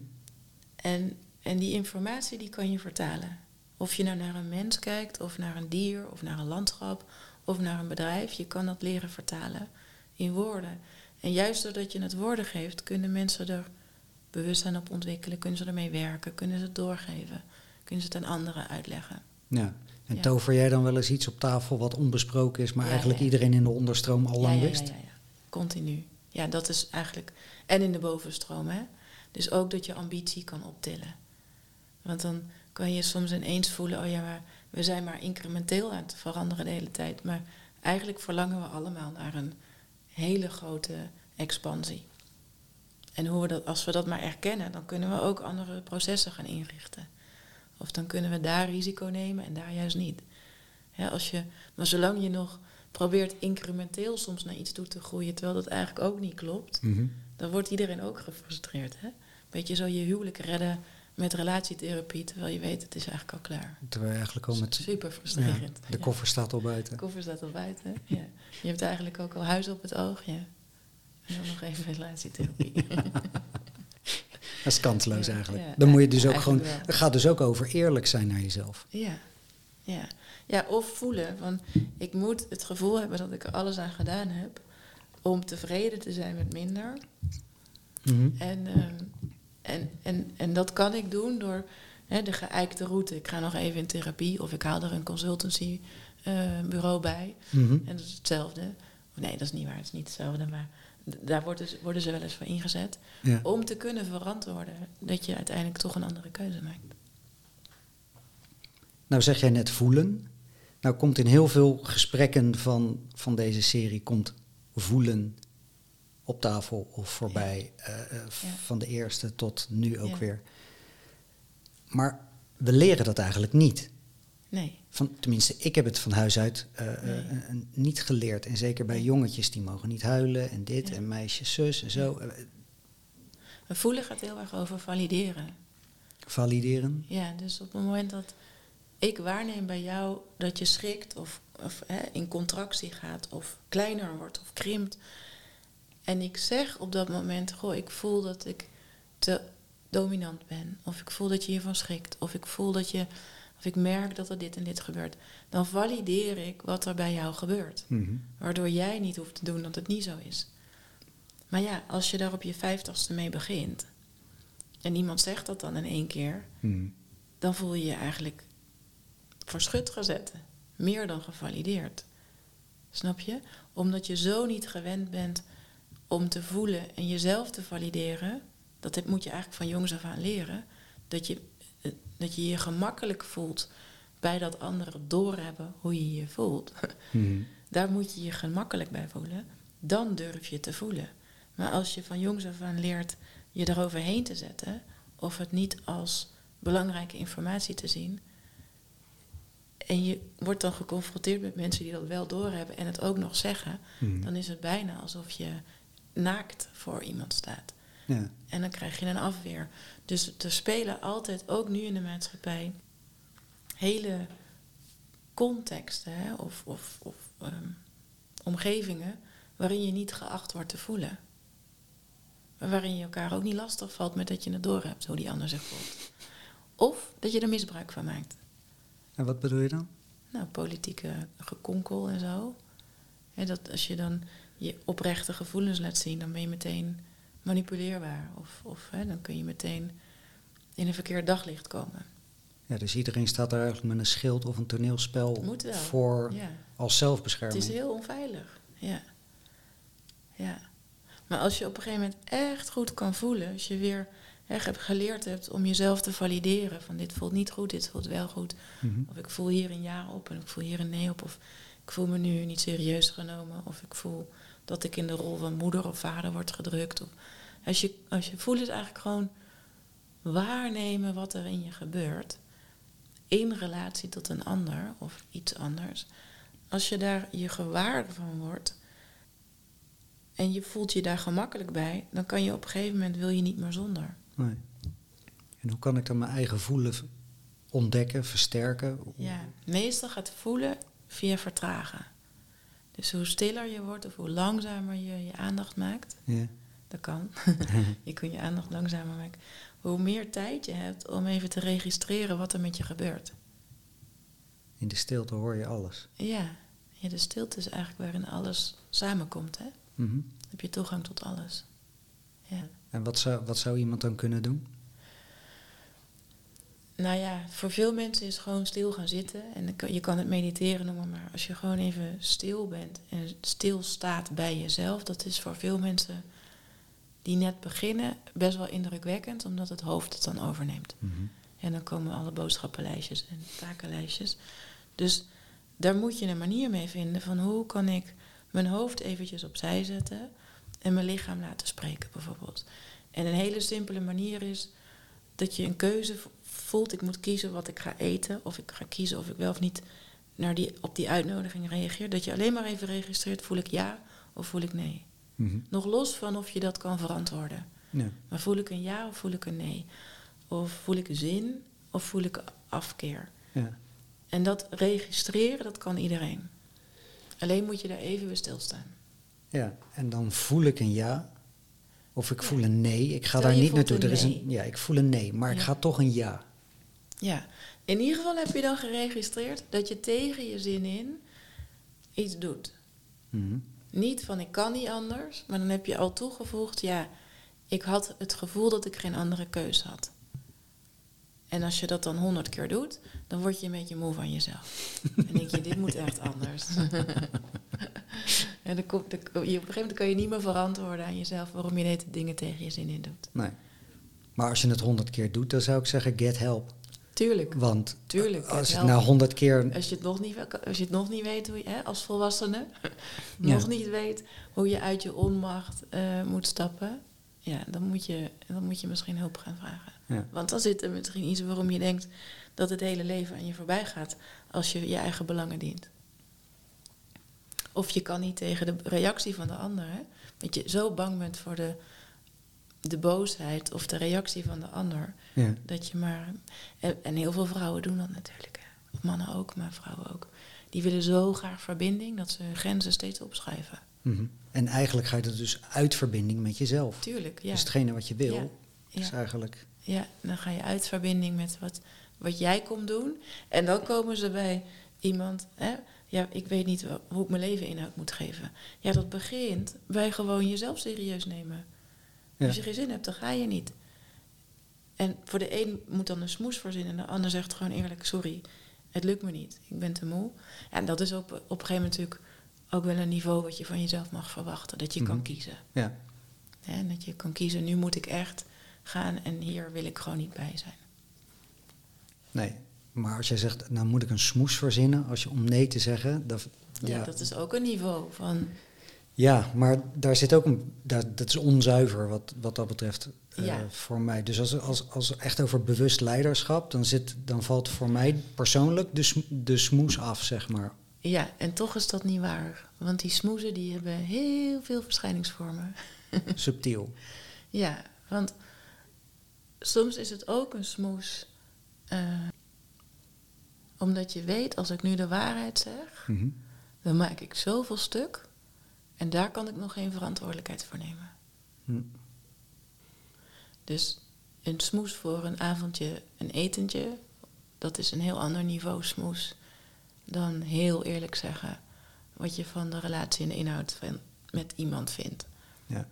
En, en die informatie die kan je vertalen. Of je nou naar een mens kijkt, of naar een dier, of naar een landschap, of naar een bedrijf. Je kan dat leren vertalen in woorden. En juist doordat je het woorden geeft, kunnen mensen er bewustzijn op ontwikkelen. Kunnen ze ermee werken, kunnen ze het doorgeven. Kunnen ze het aan anderen uitleggen. Ja. En Ja. tover jij dan wel eens iets op tafel wat onbesproken is, maar Ja, eigenlijk ja. iedereen in de onderstroom al lang wist? Ja, ja, ja. Continu. Ja, dat is eigenlijk. En in de bovenstroom, hè? Dus ook dat je ambitie kan optillen. Want dan kan je soms ineens voelen: oh ja, maar we zijn maar incrementeel aan het veranderen de hele tijd. Maar eigenlijk verlangen we allemaal naar een hele grote expansie. En hoe we dat, als we dat maar erkennen, dan kunnen we ook andere processen gaan inrichten. Of dan kunnen we daar risico nemen en daar juist niet. Ja, als je, maar zolang je nog probeert incrementeel soms naar iets toe te groeien, terwijl dat eigenlijk ook niet klopt, Mhm. dan wordt iedereen ook gefrustreerd. Hè? Beetje zo je huwelijk redden met relatietherapie, terwijl je weet het is eigenlijk al klaar. Terwijl je eigenlijk al met... Super Ja, frustrerend. de Ja. koffer staat al buiten. De koffer staat al buiten. Ja. Je hebt eigenlijk ook al huis op het oog. Ja. En dan nog even relatietherapie. Dat is kansloos eigenlijk. dan moet je dus ook gewoon... Het gaat dus ook over eerlijk zijn naar jezelf. Ja. Ja. ja, of voelen. Van, ik moet het gevoel hebben dat ik er alles aan gedaan heb om tevreden te zijn met minder. Mhm. En, ehm, en, en, en dat kan ik doen door hè, de geëikte route. Ik ga nog even in therapie of ik haal er een consultancy eh, bij. Mhm. En dat is hetzelfde. Nee, dat is niet waar, het is niet hetzelfde, maar daar worden ze, worden ze wel eens voor ingezet. Ja. Om te kunnen verantwoorden dat je uiteindelijk toch een andere keuze maakt. Nou zeg jij net voelen. Nou komt in heel veel gesprekken van, van deze serie komt voelen op tafel of voorbij. eh, eh, Ja. Van de eerste tot nu ook Ja. weer. Maar we leren dat eigenlijk niet. Nee, Van, tenminste, ik heb het van huis uit eh, Nee. niet geleerd. En zeker bij jongetjes, die mogen niet huilen en dit en meisjes zus en zo. Maar voelen gaat heel erg over valideren. valideren. Ja, dus op het moment dat ik waarneem bij jou dat je schrikt of, of hè, in contractie gaat of kleiner wordt of krimpt. En ik zeg op dat moment, goh, ik voel dat ik te dominant ben. Of ik voel dat je hiervan schrikt. Of ik voel dat je, of ik merk dat er dit en dit gebeurt. Dan valideer ik wat er bij jou gebeurt. Mhm. Waardoor jij niet hoeft te doen dat het niet zo is. Maar ja, als je daar op je vijftigste mee begint. En iemand zegt dat dan in één keer Mhm. dan voel je je eigenlijk voor schut gezet. Meer dan gevalideerd. Snap je? Omdat je zo niet gewend bent om te voelen en jezelf te valideren. Dat moet je eigenlijk van jongs af aan leren. Dat je dat je, je gemakkelijk voelt bij dat anderen doorhebben hoe je je voelt. Mhm. Daar moet je je gemakkelijk bij voelen. Dan durf je te voelen. Maar als je van jongs af aan leert je eroverheen te zetten, of het niet als belangrijke informatie te zien, en je wordt dan geconfronteerd met mensen die dat wel doorhebben en het ook nog zeggen, Mhm. dan is het bijna alsof je naakt voor iemand staat. Ja. En dan krijg je een afweer. Dus er spelen altijd, ook nu in de maatschappij, hele contexten hè, of, of, of ehm, omgevingen waarin je niet geacht wordt te voelen. Maar waarin je elkaar ook niet lastig valt met dat je het door hebt, hoe die ander zich voelt. Of dat je er misbruik van maakt. En wat bedoel je dan? Nou, politieke gekonkel en zo. Dat als je dan je oprechte gevoelens laat zien, dan ben je meteen manipuleerbaar. Of, of hè, dan kun je meteen in een verkeerd daglicht komen. Ja, dus iedereen staat daar eigenlijk met een schild of een toneelspel voor Ja. als Het zelfbescherming. is heel onveilig. Ja. ja. Maar als je op een gegeven moment echt goed kan voelen, als je weer echt hebt geleerd hebt om jezelf te valideren, van dit voelt niet goed, dit voelt wel goed, Mhm. of ik voel hier een ja op en ik voel hier een nee op, of ik voel me nu niet serieus genomen, of ik voel dat ik in de rol van moeder of vader word gedrukt. Of, als, je, als je voelt is eigenlijk gewoon waarnemen wat er in je gebeurt, in relatie tot een ander of iets anders. Als je daar je gewaar van wordt en je voelt je daar gemakkelijk bij, dan kan je op een gegeven moment wil je niet meer zonder. Nee. En hoe kan ik dan mijn eigen voelen ontdekken, versterken? Ja, meestal gaat voelen via vertragen. Dus hoe stiller je wordt of hoe langzamer je je aandacht maakt, Ja. dat kan. je kunt je aandacht langzamer maken. Hoe meer tijd je hebt om even te registreren wat er met je gebeurt. In de stilte hoor je alles. Ja, ja de stilte is eigenlijk waarin alles samenkomt. Hè? Mhm. Dan heb je toegang tot alles. Ja. En wat zou, wat zou iemand dan kunnen doen? Nou ja, voor veel mensen is gewoon stil gaan zitten. En je kan het mediteren noemen, maar als je gewoon even stil bent en stilstaat bij jezelf, dat is voor veel mensen die net beginnen best wel indrukwekkend, omdat het hoofd het dan overneemt. Mhm. En dan komen alle boodschappenlijstjes en takenlijstjes. Dus daar moet je een manier mee vinden van hoe kan ik mijn hoofd eventjes opzij zetten en mijn lichaam laten spreken bijvoorbeeld. En een hele simpele manier is dat je een keuze voelt. Ik moet kiezen wat ik ga eten of ik ga kiezen of ik wel of niet naar die, op die uitnodiging reageer. Dat je alleen maar even registreert, voel ik ja of voel ik nee. Mhm. Nog los van of je dat kan verantwoorden. Ja. Maar voel ik een ja of voel ik een nee? Of voel ik zin of voel ik afkeer? Ja. En dat registreren, dat kan iedereen. Alleen moet je daar even bij stilstaan. ja, en dan voel ik een ja. Of ik Ja. voel een nee. Ik ga Stel, daar niet naartoe. Er is een, nee. ja, ik voel een nee, maar ik ga toch een ja. Ja, in ieder geval heb je dan geregistreerd dat je tegen je zin in iets doet. Mhm. Niet van ik kan niet anders, maar dan heb je al toegevoegd, ja, ik had het gevoel dat ik geen andere keus had. En als je dat dan honderd keer doet, dan word je een beetje moe van jezelf. en denk je, dit moet echt anders. en dan komt, je, op een gegeven moment kan je niet meer verantwoorden aan jezelf waarom je net dingen tegen je zin in doet. Nee. Maar als je het honderd keer doet, dan zou ik zeggen, get help. Tuurlijk. Want Tuurlijk, als na help. honderd keer... Als je het nog niet, als je het nog niet weet, hoe je, hè, als volwassene, Ja. nog niet weet hoe je uit je onmacht eh, moet stappen, ja, dan moet, je, dan moet je misschien hulp gaan vragen. Ja. Want dan zit er misschien iets waarom je denkt dat het hele leven aan je voorbij gaat als je je eigen belangen dient. Of je kan niet tegen de reactie van de ander, hè? dat je zo bang bent voor de, de boosheid of de reactie van de ander, Ja. dat je maar. En, en heel veel vrouwen doen dat natuurlijk. Hè. Of mannen ook, maar vrouwen ook. Die willen zo graag verbinding dat ze hun grenzen steeds opschuiven. Mhm. En eigenlijk ga je dat dus uit verbinding met jezelf. Tuurlijk, ja. Dus hetgene wat je wil, Ja. is eigenlijk... Ja, dan ga je uit verbinding met wat, wat jij komt doen. En dan komen ze bij iemand. Hè? Ja, ik weet niet hoe ik mijn leven inhoud moet geven. Ja, dat begint bij gewoon jezelf serieus nemen. Ja. Als je geen zin hebt, dan ga je niet. En voor de een moet dan een smoes verzinnen. En de ander zegt gewoon eerlijk, sorry, het lukt me niet. Ik ben te moe. Ja, en dat is op, op een gegeven moment natuurlijk ook wel een niveau wat je van jezelf mag verwachten. Dat je kan Mhm. kiezen. Ja. En dat je kan kiezen, nu moet ik echt gaan en hier wil ik gewoon niet bij zijn. Nee. Maar als jij zegt, nou moet ik een smoes verzinnen, als je om nee te zeggen... Dat, Ja, dat is ook een niveau van. Ja, maar daar zit ook een. Dat, dat is onzuiver wat, wat dat betreft eh, Ja. voor mij. Dus als, als, als echt over bewust leiderschap, dan, zit, dan valt voor mij persoonlijk de, sm- de smoes af, zeg maar. Ja, en toch is dat niet waar. Want die smoezen die hebben heel veel verschijningsvormen. Subtiel. Ja, want soms is het ook een smoes. eh, omdat je weet, als ik nu de waarheid zeg, Mhm. dan maak ik zoveel stuk. En daar kan ik nog geen verantwoordelijkheid voor nemen. Hm. Dus een smoes voor een avondje, een etentje, dat is een heel ander niveau smoes dan heel eerlijk zeggen wat je van de relatie en de inhoud van, met iemand vindt. Ja.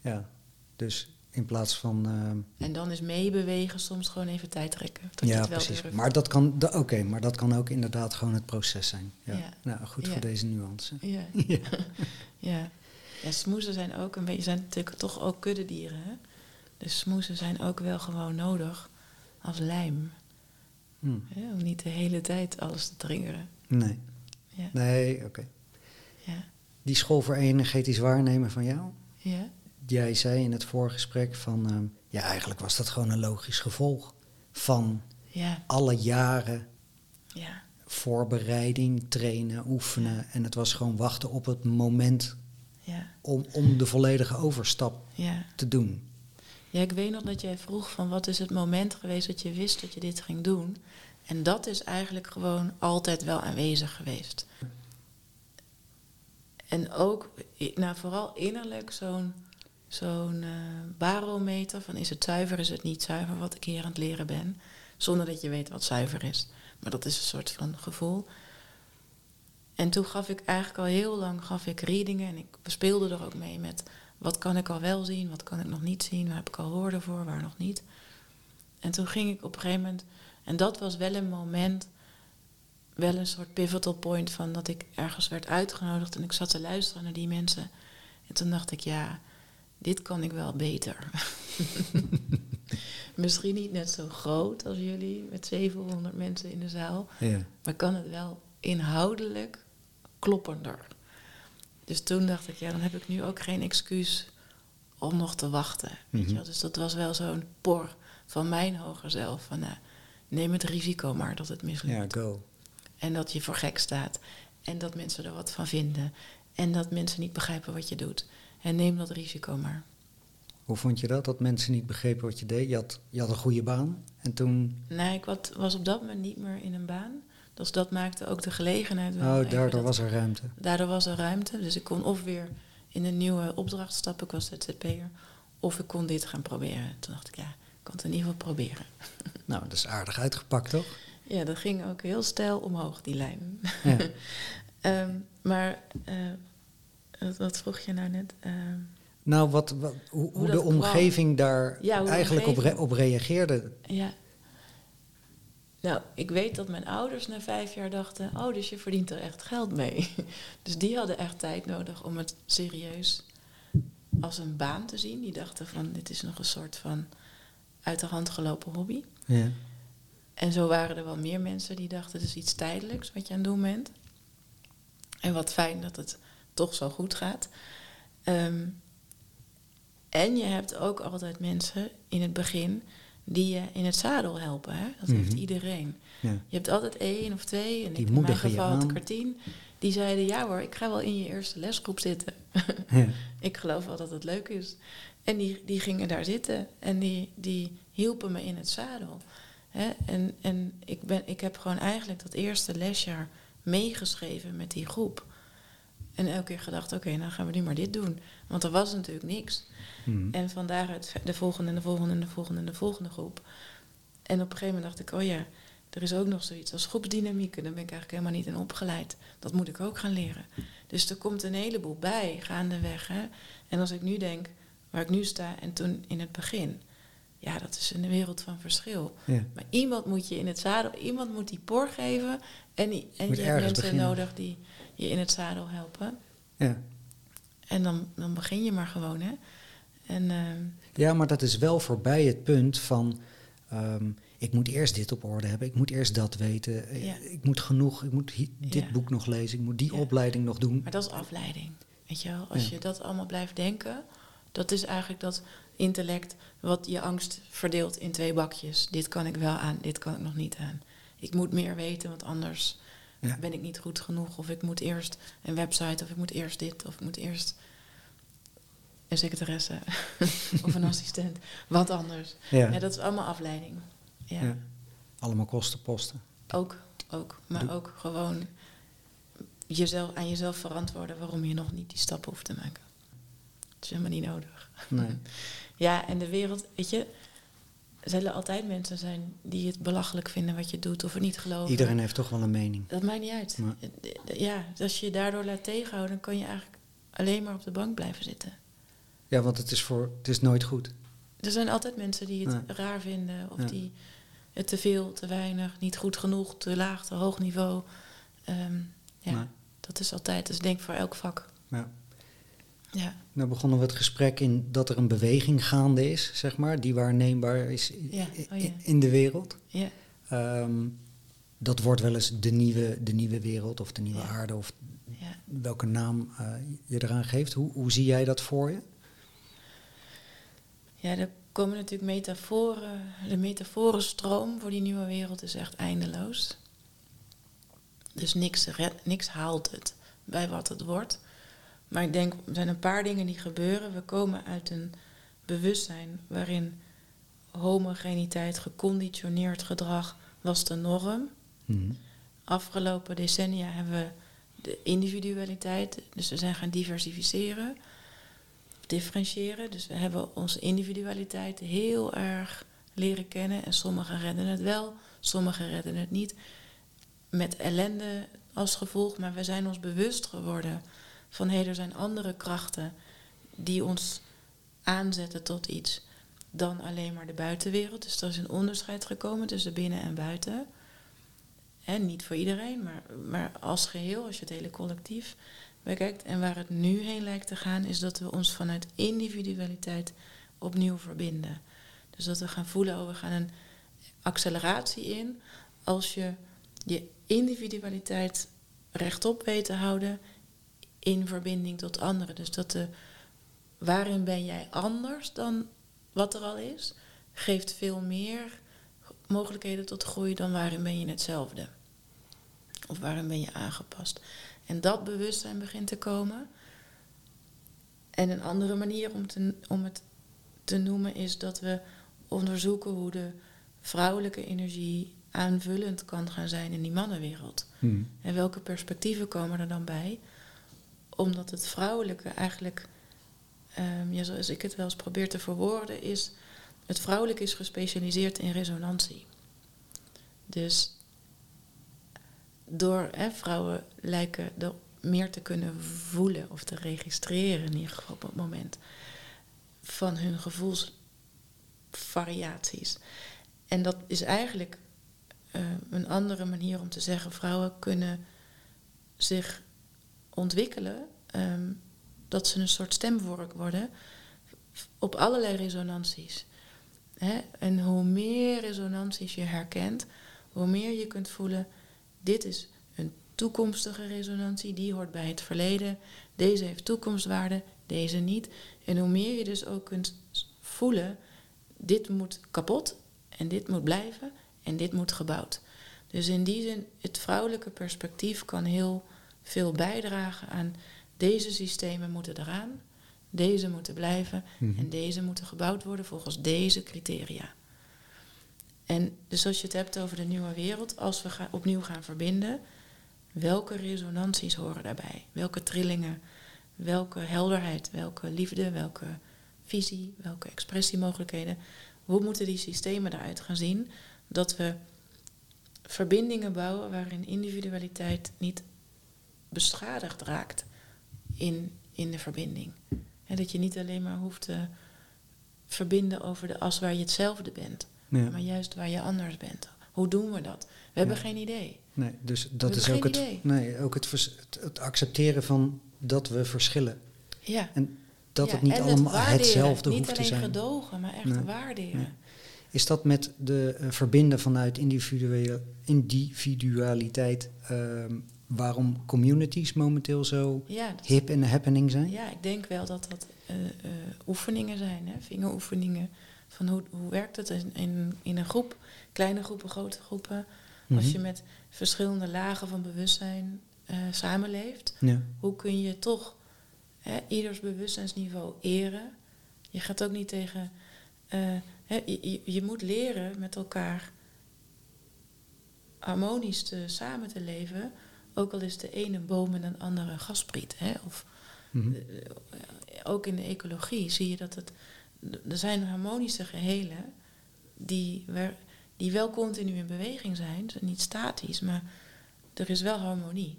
ja, dus in plaats van. ehm, En dan is meebewegen soms gewoon even tijd trekken. Ja, het wel precies. durft. Maar dat kan. Oké, maar dat kan ook inderdaad gewoon het proces zijn. Ja. Ja. Nou, goed Ja. voor deze nuance. Ja. Ja. ja. ja, smoezen zijn ook een beetje, zijn natuurlijk toch ook kuddedieren. Hè? Dus smoezen zijn ook wel gewoon nodig als lijm. Hm. Hè? Om niet de hele tijd alles te triggeren. Nee. Ja. Nee, oké. Ja. Die school voor energetisch waarnemen van jou? Ja. Jij zei in het voorgesprek van, ehm, ja, eigenlijk was dat gewoon een logisch gevolg van Ja. alle jaren Ja. voorbereiding, trainen, oefenen. En het was gewoon wachten op het moment Ja. om, om de volledige overstap Ja. te doen. Ja, ik weet nog dat jij vroeg van wat is het moment geweest dat je wist dat je dit ging doen. En dat is eigenlijk gewoon altijd wel aanwezig geweest. En ook, nou vooral innerlijk zo'n zo'n eh, barometer van is het zuiver, is het niet zuiver wat ik hier aan het leren ben. Zonder dat je weet wat zuiver is. Maar dat is een soort van gevoel. En toen gaf ik eigenlijk al heel lang gaf ik readingen en ik speelde er ook mee met wat kan ik al wel zien, wat kan ik nog niet zien, waar heb ik al woorden voor, waar nog niet. En toen ging ik op een gegeven moment, en dat was wel een moment, wel een soort pivotal point van dat ik ergens werd uitgenodigd en ik zat te luisteren naar die mensen. En toen dacht ik, ja, dit kan ik wel beter. Misschien niet net zo groot als jullie, met 700 mensen in de zaal. Ja. Maar kan het wel inhoudelijk kloppender. Dus toen dacht ik, ja, dan heb ik nu ook geen excuus om nog te wachten. Weet Mhm. je wel? Dus dat was wel zo'n por van mijn hoger zelf. Van, nou, neem het risico maar dat het mislukt. ja, go. En dat je voor gek staat. En dat mensen er wat van vinden. En dat mensen niet begrijpen wat je doet. En neem dat risico maar. Hoe vond je dat, dat mensen niet begrepen wat je deed? Je had, je had een goede baan en toen... Nee, ik wat- was op dat moment niet meer in een baan. Dus dat maakte ook de gelegenheid wel. Oh, daardoor was er ruimte. Daardoor was er ruimte. Dus ik kon of weer in een nieuwe opdracht stappen. Ik was ZZP'er. Of ik kon dit gaan proberen. Toen dacht ik, ja, ik kan het in ieder geval proberen. Nou, dat is aardig uitgepakt, toch? Ja, dat ging ook heel stijl omhoog, die lijn. Ja. Ehm, maar, eh, wat, wat vroeg je nou net? Ehm, Nou, wat, wat, hoe, hoe, de dat kwam. omgeving daar Ja, eigenlijk Op, re- op reageerde. ja. Nou, ik weet dat mijn ouders na vijf jaar dachten: Oh, dus je verdient er echt geld mee. Dus die hadden echt tijd nodig om het serieus als een baan te zien. Die dachten: van dit is nog een soort van uit de hand gelopen hobby. Ja. En zo waren er wel meer mensen die dachten: het is iets tijdelijks wat je aan het doen bent. En wat fijn dat het toch zo goed gaat. Ehm, en je hebt ook altijd mensen in het begin die je in het zadel helpen. Hè? Dat heeft Mhm. iedereen. Ja. Je hebt altijd één of twee, en Die ik, in mijn geval had ik aan. er tien, die zeiden, ja hoor, ik ga wel in je eerste lesgroep zitten. Ja. ik geloof wel dat het leuk is. En die, die gingen daar zitten en die, die hielpen me in het zadel. Hè? En, en ik, ben, ik heb gewoon eigenlijk dat eerste lesjaar meegeschreven met die groep. En elke keer gedacht, oké, nou gaan we nu maar dit doen. Want er was natuurlijk niks. Mhm. En van daaruit de volgende en de volgende en de volgende en de volgende groep. En op een gegeven moment dacht ik, oh ja, er is ook nog zoiets als groepsdynamiek. En daar ben ik eigenlijk helemaal niet in opgeleid. Dat moet ik ook gaan leren. Dus er komt een heleboel bij, gaandeweg. Hè? En als ik nu denk, waar ik nu sta en toen in het begin. Ja, dat is een wereld van verschil. Ja. Maar iemand moet je in het zadel, iemand moet die por geven. En, die, en Moet je hebt mensen beginnen. nodig die je in het zadel helpen. Ja. En dan, dan begin je maar gewoon, hè. En ehm, ja, maar dat is wel voorbij het punt van... ehm, ik moet eerst dit op orde hebben, ik moet eerst dat weten. eh, Ja. Ik moet genoeg, ik moet dit Ja. boek nog lezen, ik moet die Ja. opleiding nog doen. Maar dat is afleiding. Weet je wel, als je dat allemaal blijft denken, dat is eigenlijk dat intellect wat je angst verdeelt in twee bakjes. Dit kan ik wel aan, dit kan ik nog niet aan. Ik moet meer weten, want anders Ja. ben ik niet goed genoeg. Of ik moet eerst een website, of ik moet eerst dit, of ik moet eerst een secretaresse of een assistent. Wat anders. Ja. Ja, dat is allemaal afleiding. Ja. Ja. Allemaal kostenposten. Ook, ook. Maar Doe- ook gewoon jezelf, aan jezelf verantwoorden waarom je nog niet die stappen hoeft te maken. Dat is helemaal niet nodig. Nee. Ja, en de wereld, weet je, zullen altijd mensen zijn die het belachelijk vinden wat je doet of het niet geloven. Iedereen heeft toch wel een mening. Dat maakt niet uit. Maar- Ja, als je je daardoor laat tegenhouden, dan kan je eigenlijk alleen maar op de bank blijven zitten. Ja, want het is, voor, het is nooit goed. Er zijn altijd mensen die het Ja. raar vinden of Ja. die het te veel, te weinig, niet goed genoeg, te laag, te hoog niveau. Ehm, ja, dat is altijd. Dus ik denk voor elk vak. Ja. Ja, Nou begonnen we het gesprek in dat er een beweging gaande is, zeg maar, die waarneembaar is Ja, oh ja. in de wereld. ja, Ehm, dat wordt wel eens de nieuwe, de nieuwe wereld of de nieuwe aarde of welke naam eh, je eraan geeft. Hoe, hoe zie jij dat voor je? Ja, er komen natuurlijk metaforen. De metaforenstroom voor die nieuwe wereld is echt eindeloos. Dus niks, red- niks haalt het bij wat het wordt. Maar ik denk, er zijn een paar dingen die gebeuren. We komen uit een bewustzijn waarin homogeniteit, geconditioneerd gedrag was de norm. Mhm. Afgelopen decennia hebben we de individualiteit, dus we zijn gaan diversificeren, differentiëren. Dus we hebben onze individualiteit heel erg leren kennen en sommigen redden het wel, sommigen redden het niet. Met ellende als gevolg, maar we zijn ons bewust geworden van hé, er zijn andere krachten die ons aanzetten tot iets dan alleen maar de buitenwereld. Dus er is een onderscheid gekomen tussen binnen en buiten. En niet voor iedereen, maar, maar als geheel, als je het hele collectief bekijkt. En waar het nu heen lijkt te gaan, is dat we ons vanuit individualiteit opnieuw verbinden. Dus dat we gaan voelen, oh, we gaan een acceleratie in als je je individualiteit rechtop weet te houden in verbinding tot anderen. Dus dat de waarin ben jij anders dan wat er al is, geeft veel meer mogelijkheden tot groei dan waarin ben je hetzelfde. Of waarin ben je aangepast. En dat bewustzijn begint te komen. En een andere manier om, te, om het te noemen is dat we onderzoeken hoe de vrouwelijke energie aanvullend kan gaan zijn in die mannenwereld. Mhm. En welke perspectieven komen er dan bij? Omdat het vrouwelijke eigenlijk, ehm, ja, zoals ik het wel eens probeer te verwoorden, is het vrouwelijke is gespecialiseerd in resonantie. Dus door hè, vrouwen lijken er meer te kunnen voelen of te registreren, in ieder geval op het moment, van hun gevoelsvariaties. En dat is eigenlijk eh, een andere manier om te zeggen: vrouwen kunnen zich ontwikkelen, ehm, dat ze een soort stemvork worden op allerlei resonanties. Hè? En hoe meer resonanties je herkent, hoe meer je kunt voelen: dit is een toekomstige resonantie, die hoort bij het verleden, deze heeft toekomstwaarde, deze niet. En hoe meer je dus ook kunt voelen: dit moet kapot en dit moet blijven en dit moet gebouwd. Dus in die zin, het vrouwelijke perspectief kan heel veel bijdragen aan deze systemen moeten eraan, deze moeten blijven Mhm. en deze moeten gebouwd worden volgens deze criteria. En dus als je het hebt over de nieuwe wereld, als we gaan, opnieuw gaan verbinden, welke resonanties horen daarbij? Welke trillingen, welke helderheid, welke liefde, welke visie, welke expressiemogelijkheden? Hoe moeten die systemen eruit gaan zien? Dat we verbindingen bouwen waarin individualiteit niet beschadigd raakt in, in de verbinding. En dat je niet alleen maar hoeft te verbinden over de as waar je hetzelfde bent, Ja. maar juist waar je anders bent. Hoe doen we dat? We hebben geen idee. Nee, dus dat is ook, het, idee. nee, ook het, vers- het, het accepteren van dat we verschillen. Ja. En dat Ja, het niet allemaal hetzelfde niet hoeft te alleen zijn. gedogen, maar echt Nee. waarderen. Nee. Is dat met de eh, verbinden vanuit individuele, individualiteit ehm, waarom communities momenteel zo Ja, hip en happening zijn? ja, ik denk wel dat dat eh, eh, oefeningen zijn, hè? vingeroefeningen. Van hoe, hoe werkt het in, in, in een groep, kleine groepen, grote groepen. Als Mhm. je met verschillende lagen van bewustzijn eh, samenleeft, Ja. hoe kun je toch hè, ieders bewustzijnsniveau eren? Je gaat ook niet tegen. hè, je, je- je moet leren met elkaar harmonisch te, samen te leven. Ook al is de ene boom en een andere een gaspriet. Hè? Of Mhm. eh, ook in de ecologie zie je dat het. Er zijn harmonische gehelen die, wer- die wel continu in beweging zijn. Ze niet statisch, maar er is wel harmonie.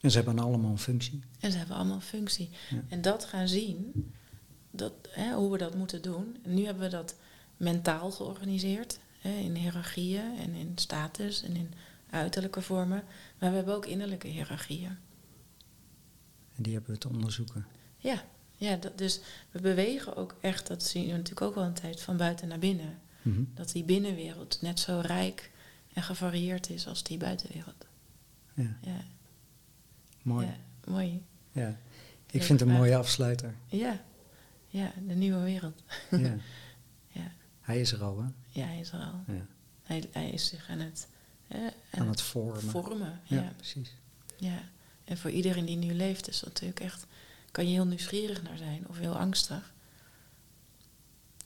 En ze hebben allemaal een functie. En ze hebben allemaal een functie. Ja. En dat gaan zien, dat, hè, hoe we dat moeten doen. En nu hebben we dat mentaal georganiseerd. Hè, in hiërarchieën en in status en in uiterlijke vormen. Maar we hebben ook innerlijke hiërarchieën. En die hebben we te onderzoeken. Ja, ja dat, dus we bewegen ook echt, dat zien we natuurlijk ook al een tijd, van buiten naar binnen. Mhm. Dat die binnenwereld net zo rijk en gevarieerd is als die buitenwereld. Ja, Ja, mooi. ja mooi. Ja. Ik vind het een mooie afsluiter. Ja, ja, de nieuwe wereld. ja. Ja, Hij is er al, hè? ja hij is er al. Ja. Hij, hij is zich aan het, hè, Aan het vormen. vormen. Ja, Ja. precies. Ja. En voor iedereen die nu leeft is dat natuurlijk echt... kan je heel nieuwsgierig naar zijn of heel angstig.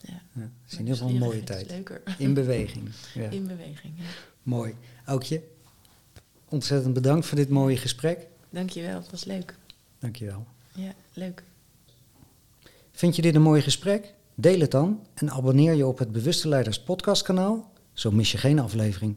Ja. Ja. Het is in ieder geval een mooie tijd. leuker. In beweging. Ja. In beweging, ja. Mooi. Aukje, ontzettend bedankt voor dit mooie gesprek. Dankjewel, het was leuk. Dankjewel. Ja, leuk. Vind je dit een mooi gesprek? Deel het dan en abonneer je op het Bewuste Leiders podcastkanaal, zo mis je geen aflevering.